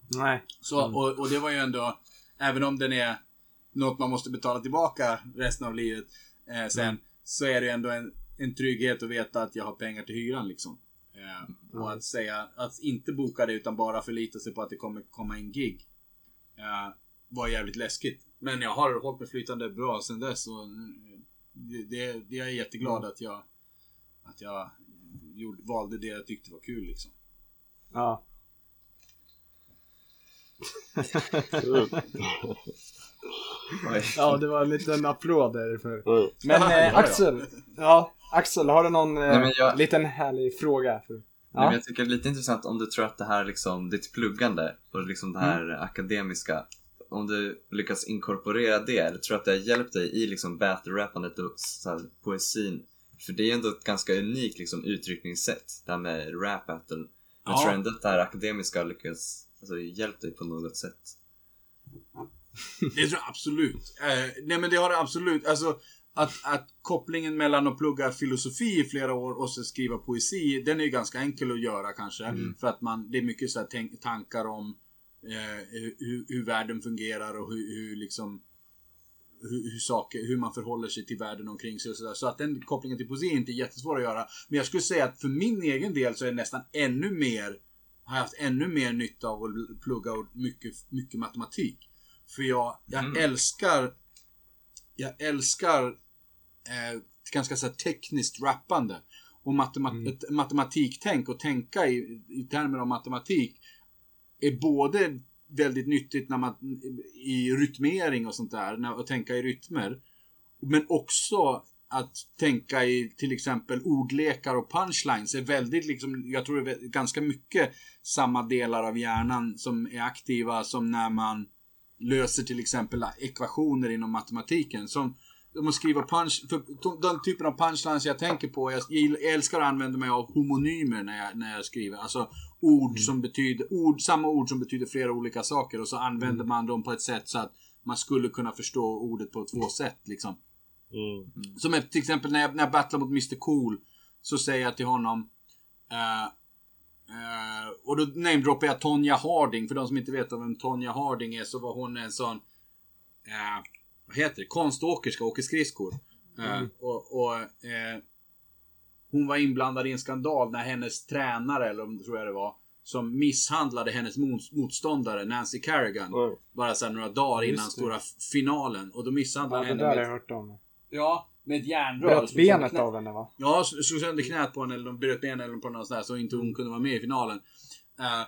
B: Nej.
D: Så, och, och det var ju ändå, även om den är något man måste betala tillbaka resten av livet eh, sen, så är det ändå en, en trygghet att veta att jag har pengar till hyran liksom. Eh, och att säga, att inte boka det utan bara förlita sig på att det kommer komma in gig. Eh, var jävligt läskigt. Men jag har hållit mig flytande bra sen dess och det, det, det jag är jätteglad att jag att jag gjorde, valde det jag tyckte var kul liksom.
B: Ja. *laughs* Ja, det var en liten applåd därför. Men eh. Axel. Ja, Axel, har du någon eh,
F: Nej, jag-
B: liten härlig fråga? För...
F: Nej,
B: Ja.
F: men jag tycker det är lite intressant om du tror att det här liksom, ditt pluggande och liksom det här
B: Mm.
F: akademiska, om du lyckas inkorporera det, eller tror att det har hjälpt dig i liksom battle-rappandet och så här, poesin? För det är ändå ett ganska unikt liksom, uttryckningssätt, det här med rap battle. Men
D: Ja.
F: tror ändå att det här akademiska har lyckats, alltså hjälpt dig på något sätt?
D: Det tror jag absolut. Eh, nej men det har det absolut. Alltså att, att kopplingen mellan att plugga filosofi i flera år och så skriva poesi, den är ju ganska enkel att göra kanske. För att man, det är mycket så här tankar om eh, hur, hur världen fungerar och hur, hur liksom hur, hur, saker, hur man förhåller sig till världen omkring sig och sådär. Så att den kopplingen till poesi är inte jättesvår att göra. Men jag skulle säga att för min egen del så är det nästan ännu mer har jag haft ännu mer nytta av att plugga mycket, mycket matematik. För jag, jag
F: Mm.
D: älskar Jag älskar eh, ganska så här tekniskt rappande. Och matema- ett matematiktänk och tänka i, i termer av matematik är både väldigt nyttigt när man, i rytmering och sånt där, när, att tänka i rytmer. Men också att tänka i till exempel ordlekar och punchlines är väldigt liksom, jag tror det är ganska mycket samma delar av hjärnan som är aktiva som när man löser till exempel ekvationer inom matematiken. Som om att skriva punch, för den typen av punchlines jag tänker på, jag, jag älskar att använda mig av homonymer när jag, när jag skriver. Alltså ord som betyder, ord, samma ord som betyder flera olika saker och så använder man dem på ett sätt så att man skulle kunna förstå ordet på två sätt liksom.
E: Mm.
D: Som till exempel när jag, när jag battlar mot Mr Cool så säger jag till honom eh, och då namedroppar jag Tonja Harding. För de som inte vet vem Tonja Harding är så var hon en sån eh, vad heter det? Konståkerska, åker skridskor. Eh, och och eh, hon var inblandad i en skandal när hennes tränare, eller om tror jag det var, som misshandlade hennes mot- motståndare Nancy Kerrigan.
E: Oj.
D: Bara så några dagar innan stora finalen. Och då misshandlade
B: Ja,
D: han
B: det
D: henne
B: där
D: med,
B: har jag hört om.
D: Ja, med ett järnrör.
B: Bröt benet
D: knä-
B: av henne va?
D: Ja, slog sönder knät på henne eller de bröt benet eller på något sånt där så inte hon kunde vara med i finalen. Eh,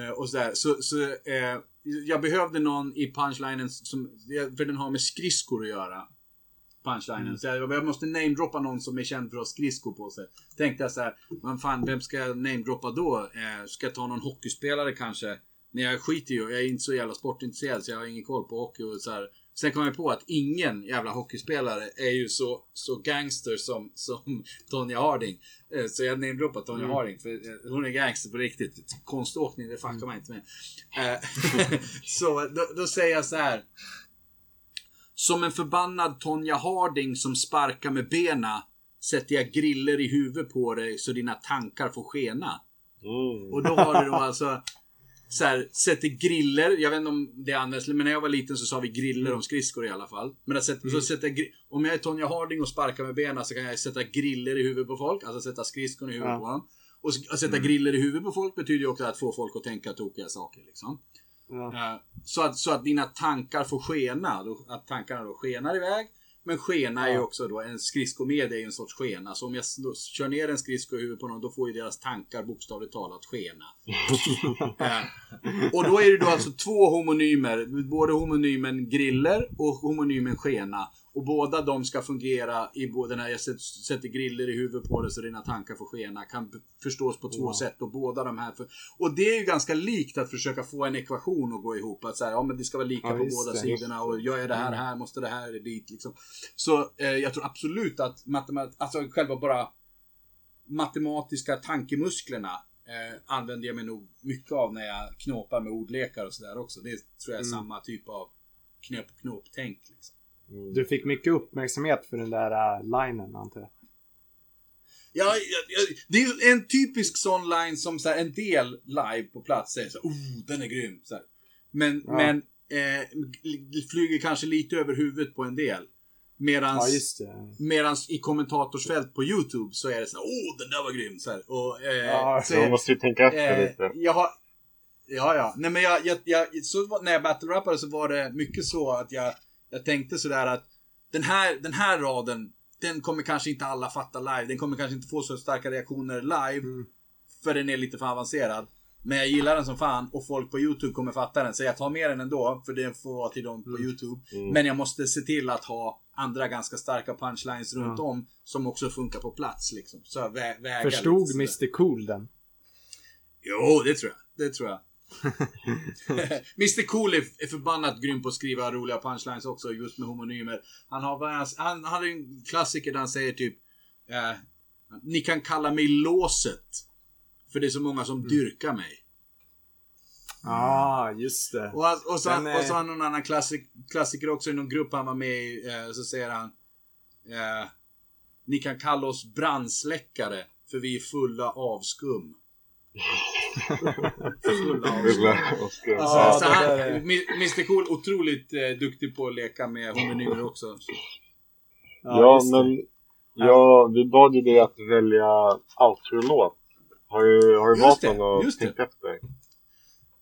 D: eh, och sådär. Så, så eh, jag behövde någon i punchlinen som, för den har med skridskor att göra. Punchlinen. Så jag, jag måste namedroppa någon som är känd för att ha skridskor på sig. Tänkte jag så här, men fan vem ska jag namedroppa då? Ska jag ta någon hockeyspelare kanske? Men jag skiter ju jag är inte så jävla sportintresserad så jag har ingen koll på hockey och så här. Sen kom jag på att ingen jävla hockeyspelare är ju så, så gangster som, som *laughs* Tonya Harding. Eh, Så jag namedroppar Tonya Harding för eh, hon är gangster på riktigt. Konståkning, det fuckar man inte med. Eh, *laughs* så då, då säger jag så här. Som en förbannad Tonya Harding som sparkar med bena sätter jag griller i huvudet på dig så dina tankar får skena.
E: Mm.
D: Och då har du då alltså så här, sätter griller. Jag vet inte om det används, men när jag var liten så sa vi griller om skridskor i alla fall. Men att sätta, så sätta, om jag är Tonya Harding och sparkar med benen så kan jag sätta griller i huvudet på folk. Alltså sätta skridskon i huvudet
B: Ja.
D: på dem. Och att sätta griller i huvudet på folk betyder ju också att få folk att tänka tokiga saker. Liksom.
B: Ja.
D: Eh, Så att, så att dina tankar får skena. Att tankarna då skenar iväg. Men skena är ju
B: Ja.
D: också då, en skridskomed är ju en sorts skena. Så om jag kör ner en skridsko i huvudet på någon, då får ju deras tankar bokstavligt talat skena. *laughs* Och då är det då alltså två homonymer. Både homonymen griller och homonymen skena. Och båda de ska fungera i både när jag sätter- griller i huvudet på dig så dina tankar får skena. Kan förstås på två
B: Wow.
D: sätt. Och båda de här. För, och det är ju ganska likt att försöka få en ekvation att gå ihop. Att säga, ja men det ska vara lika
B: Ja,
D: på båda
B: det.
D: sidorna. Och gör jag det här här måste det här dit liksom. Så eh, jag tror absolut att matematik, alltså själva bara matematiska tankemusklerna eh, använder jag mig nog mycket av när jag knåpar med ordlekar och sådär också. Det tror jag är
B: Mm.
D: samma typ av knep och knåp-tänk. Liksom.
E: Mm.
B: Du fick mycket uppmärksamhet för den där uh, linen antar jag.
D: Ja, ja, ja, det är en typisk sån line som så här, en del live på plats säger så oh, den är grym. Så här. Men,
B: Ja.
D: men eh, flyger kanske lite över huvudet på en del. Medans, medans i kommentatorsfält på YouTube så är det så här, oh, den där var grym. Så här. Och, eh,
B: Ja,
D: så är-
E: måste ju tänka efter
D: Eh,
E: lite.
D: jag har... Ja, ja. Nej, men jag, jag, jag, så när jag battle-rappade så var det mycket så att jag, jag tänkte sådär att den här, den här raden, den kommer kanske inte alla fatta live. Den kommer kanske inte få så starka reaktioner live.
B: Mm.
D: För den är lite för avancerad. Men jag gillar den som fan och folk på YouTube kommer fatta den. Så jag tar med den ändå, för den får vara till dem på YouTube.
E: Mm.
D: Men jag måste se till att ha andra ganska starka punchlines runt
B: Ja.
D: om. Som också funkar på plats liksom. Så vä- väga
B: Förstod. Mr Cool den?
D: Jo, det tror jag. Det tror jag. *laughs* Mr Cool är, förbannat grym på att skriva roliga punchlines också, just med homonymer. Han har, han, han en klassiker där han säger typ eh, Ni kan kalla mig låset. För det är så många som dyrkar mig.
B: Ja, ah, just det.
D: Och, han- och, så,
B: Den är-
D: och så har han någon annan klassik, klassiker också i någon grupp han var med i. Eh, så säger han eh, Ni kan kalla oss brandsläckare. För vi är fulla av skum.
E: Skruva.
B: Ja,
D: så, så han,
B: är-
D: Mr Cool otroligt eh, duktig på att leka med homonymer också. Så.
E: Ja,
B: det.
E: men ja, vi bad ju dig att välja outro-låt. Har du, har du
D: Just
E: valt någon
D: det.
E: tänkt efter?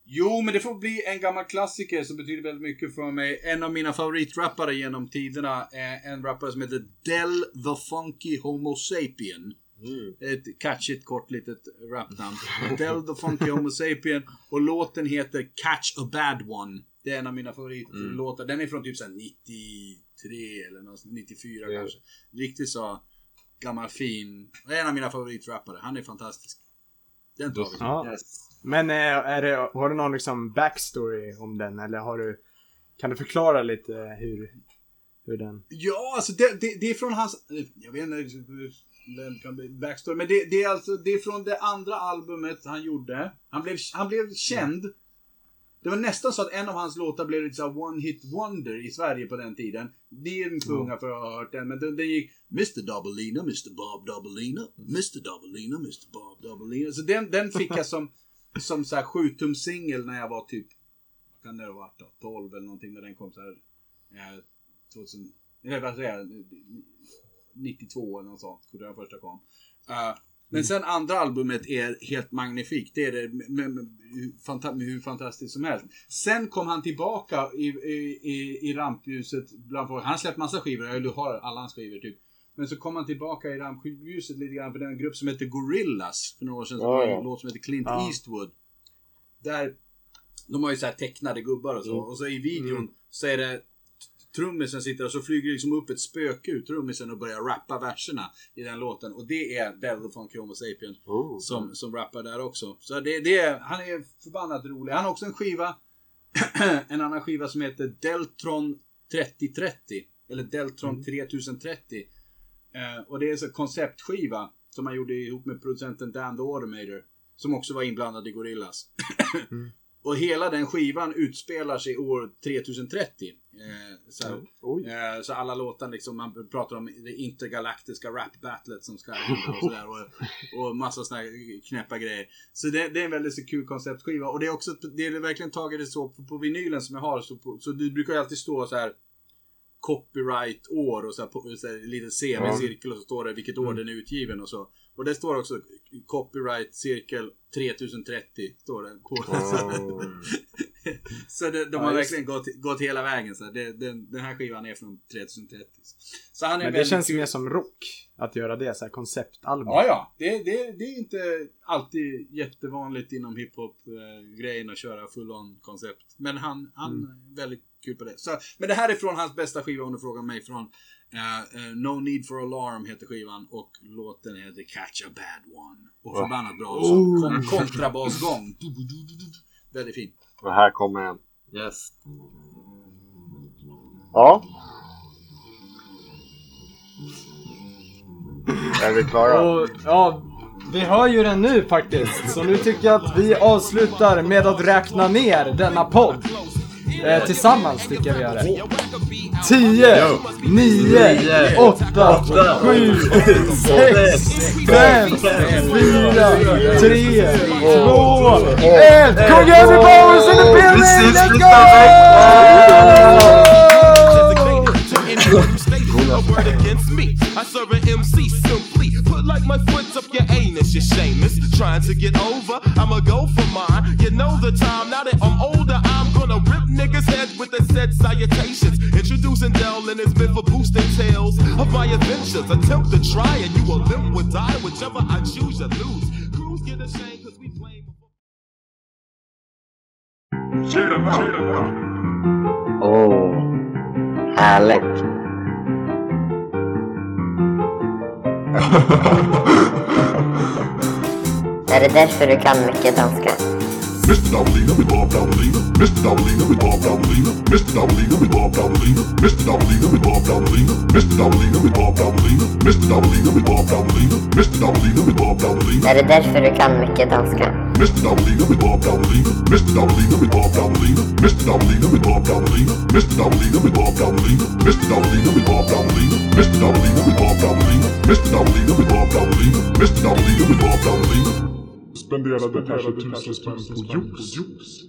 D: Jo, men det får bli en gammal klassiker som betyder väldigt mycket för mig. En av mina favoritrappare genom tiderna är en rappare som heter Del the Funky Homo Sapien.
E: Mm.
D: Ett catchigt kort litet rapnamn. Del the Funky Homo Sapien. Och låten heter Catch a Bad One. Det är en av mina favoritlåtar. Den är från typ så här 93 eller något, 94
E: Ja.
D: kanske. Riktigt så gammal fin. En av mina favoritrappare. Han är fantastisk. Den tar vi.
B: Ja.
F: Yes.
B: Men eh, är det, har du någon liksom backstory om den eller har du Kan du förklara lite hur Hur den
D: Ja, alltså det, det, det är från hans... Jag vet inte den kan bli backstory. Men det, det är alltså det är från det andra albumet han gjorde. Han blev, han blev känd. Det var nästan så att en av hans låtar blev lite one hit wonder i Sverige på den tiden. Ni är för unga för att ha hört den, men den, den gick Mr Doubleina, Mr Bob Doubleina, Mr Doubleina, Mr Bob Doubleina. Så den, den fick jag som, som så här sjutumsingel när jag var typ, vad kan det ha varit då? 12 eller någonting när den kom så här. Eh, 2000, eller vad säger jag? 92 eller något sånt, tror jag den första kom. Eh, men sen andra albumet är helt magnifikt. Det är det med, med, med, hur fantastiskt som helst. Sen kom han tillbaka i, i, i, rampljuset bland folk. Han har släppt massa skivor, jag har alla hans skivor typ. Men så kom han tillbaka i rampljuset lite grann för den grupp som heter Gorillaz för några år sedan. Som
E: Ja,
D: en låt som heter Clint
B: Ja.
D: Eastwood. Där, de har ju så här tecknade gubbar och så.
E: Mm.
D: Och så i videon
B: Mm.
D: så är det trummisen sitter och så flyger liksom upp ett spöke ur trummisen och börjar rappa verserna i den låten. Och det är Devil från Homo Sapien
E: Oh.
D: som, som rappar där också. Så det, det är, han är förbannat rolig. Han har också en skiva, *clears throat* en annan skiva som heter Deltron 3030. Eller Deltron 3030. Eh, och det är en konceptskiva som han gjorde ihop med producenten Dan the Automator. Som också var inblandad i Gorillaz.
B: Mm. *clears throat*
D: Och hela den skivan utspelar sig år 3030. Eh, så,
B: Oj.
D: eh, så alla låtar liksom, man pratar om det intergalaktiska rap-battlet som ska *laughs* hända och sådär. Och, och massa sådana knäppa grejer. Så det, det är en väldigt så kul konceptskiva. Och det är också, det är verkligen tagit det så på, på vinylen som jag har. Så, på, så det brukar alltid stå så här copyright-år och så här, på, så här, en liten semicirkel och så står det vilket år den är utgiven och så. Och det står också copyright-cirkel 3030 står det på.
E: Oh. *laughs*
D: så det, de
B: Ja,
D: har verkligen gått, gått hela vägen. Så det, den, den här skivan är från 3030. Så han är
B: Men det känns
D: kul.
B: mer som rock. Att göra det, så här konceptalbum.
D: Ja, ja. Det, det, det är inte alltid jättevanligt inom hiphop-grejen att köra full-on koncept. Men han, han
B: Mm.
D: är väldigt kul på det. Så, men det här är från hans bästa skiva om du frågar mig. Från eh, eh, No Need For Alarm heter skivan och låten heter Catch A Bad One. Och förbannat bra
B: Oh.
D: sång. Kon- kontrabasgång. Väldigt fin.
E: Och här kommer en.
F: Yes.
E: Ja. Är vi klara?
B: Och, ja, vi hör ju den nu faktiskt. Så nu tycker jag att vi avslutar med att räkna ner denna podd. Eh, tillsammans tycker jag vi gör det. 10, 9, 8, 7, 6, 5, 4, 3, 2, 1. Kung Henry Bowers in the building! Let's go!
G: against me. I serve an MC simply. Put like my foot up your anus, you shameless. Trying to get over, I'ma go for mine. You know the time, now that I'm older, I'm gonna rip niggas' heads with the said salutations. Introducing Dell and his been for boosting tales of my adventures. Attempt to try and you will limp or die, whichever I choose, you lose. Crews get ashamed cause we blame.
C: Åh, härligt.
H: Är det därför du kan mycket danska?
I: Mr. Doubleina with Bob Doubleina, Mr. Doubleina with Bob Doubleina, Mr. Doubleina with Bob Doubleina, Mr. Doubleina with Bob Doubleina, Mr. Doubleina with Bob Doubleina, Mr. Doubleina met Bob Doubleina, Mr. Doubleina with Bob Doubleina.
H: Är det därför du kan mycket danska?
I: Mr. Doubleina with Bob Doubleina, Mr. Doubleina with Bob Doubleina, Mr. Doubleina with Bob Doubleina, Mr. Doubleina with Bob Doubleina, Mr. Doubleina with Bob Doubleina, Mr. Doubleina with Bob Doubleina, Mr. Doubleina with Bob Doubleina, Mr. Doubleina with Bob Doubleina.
J: Spenderade kanske tusen spänn på juice.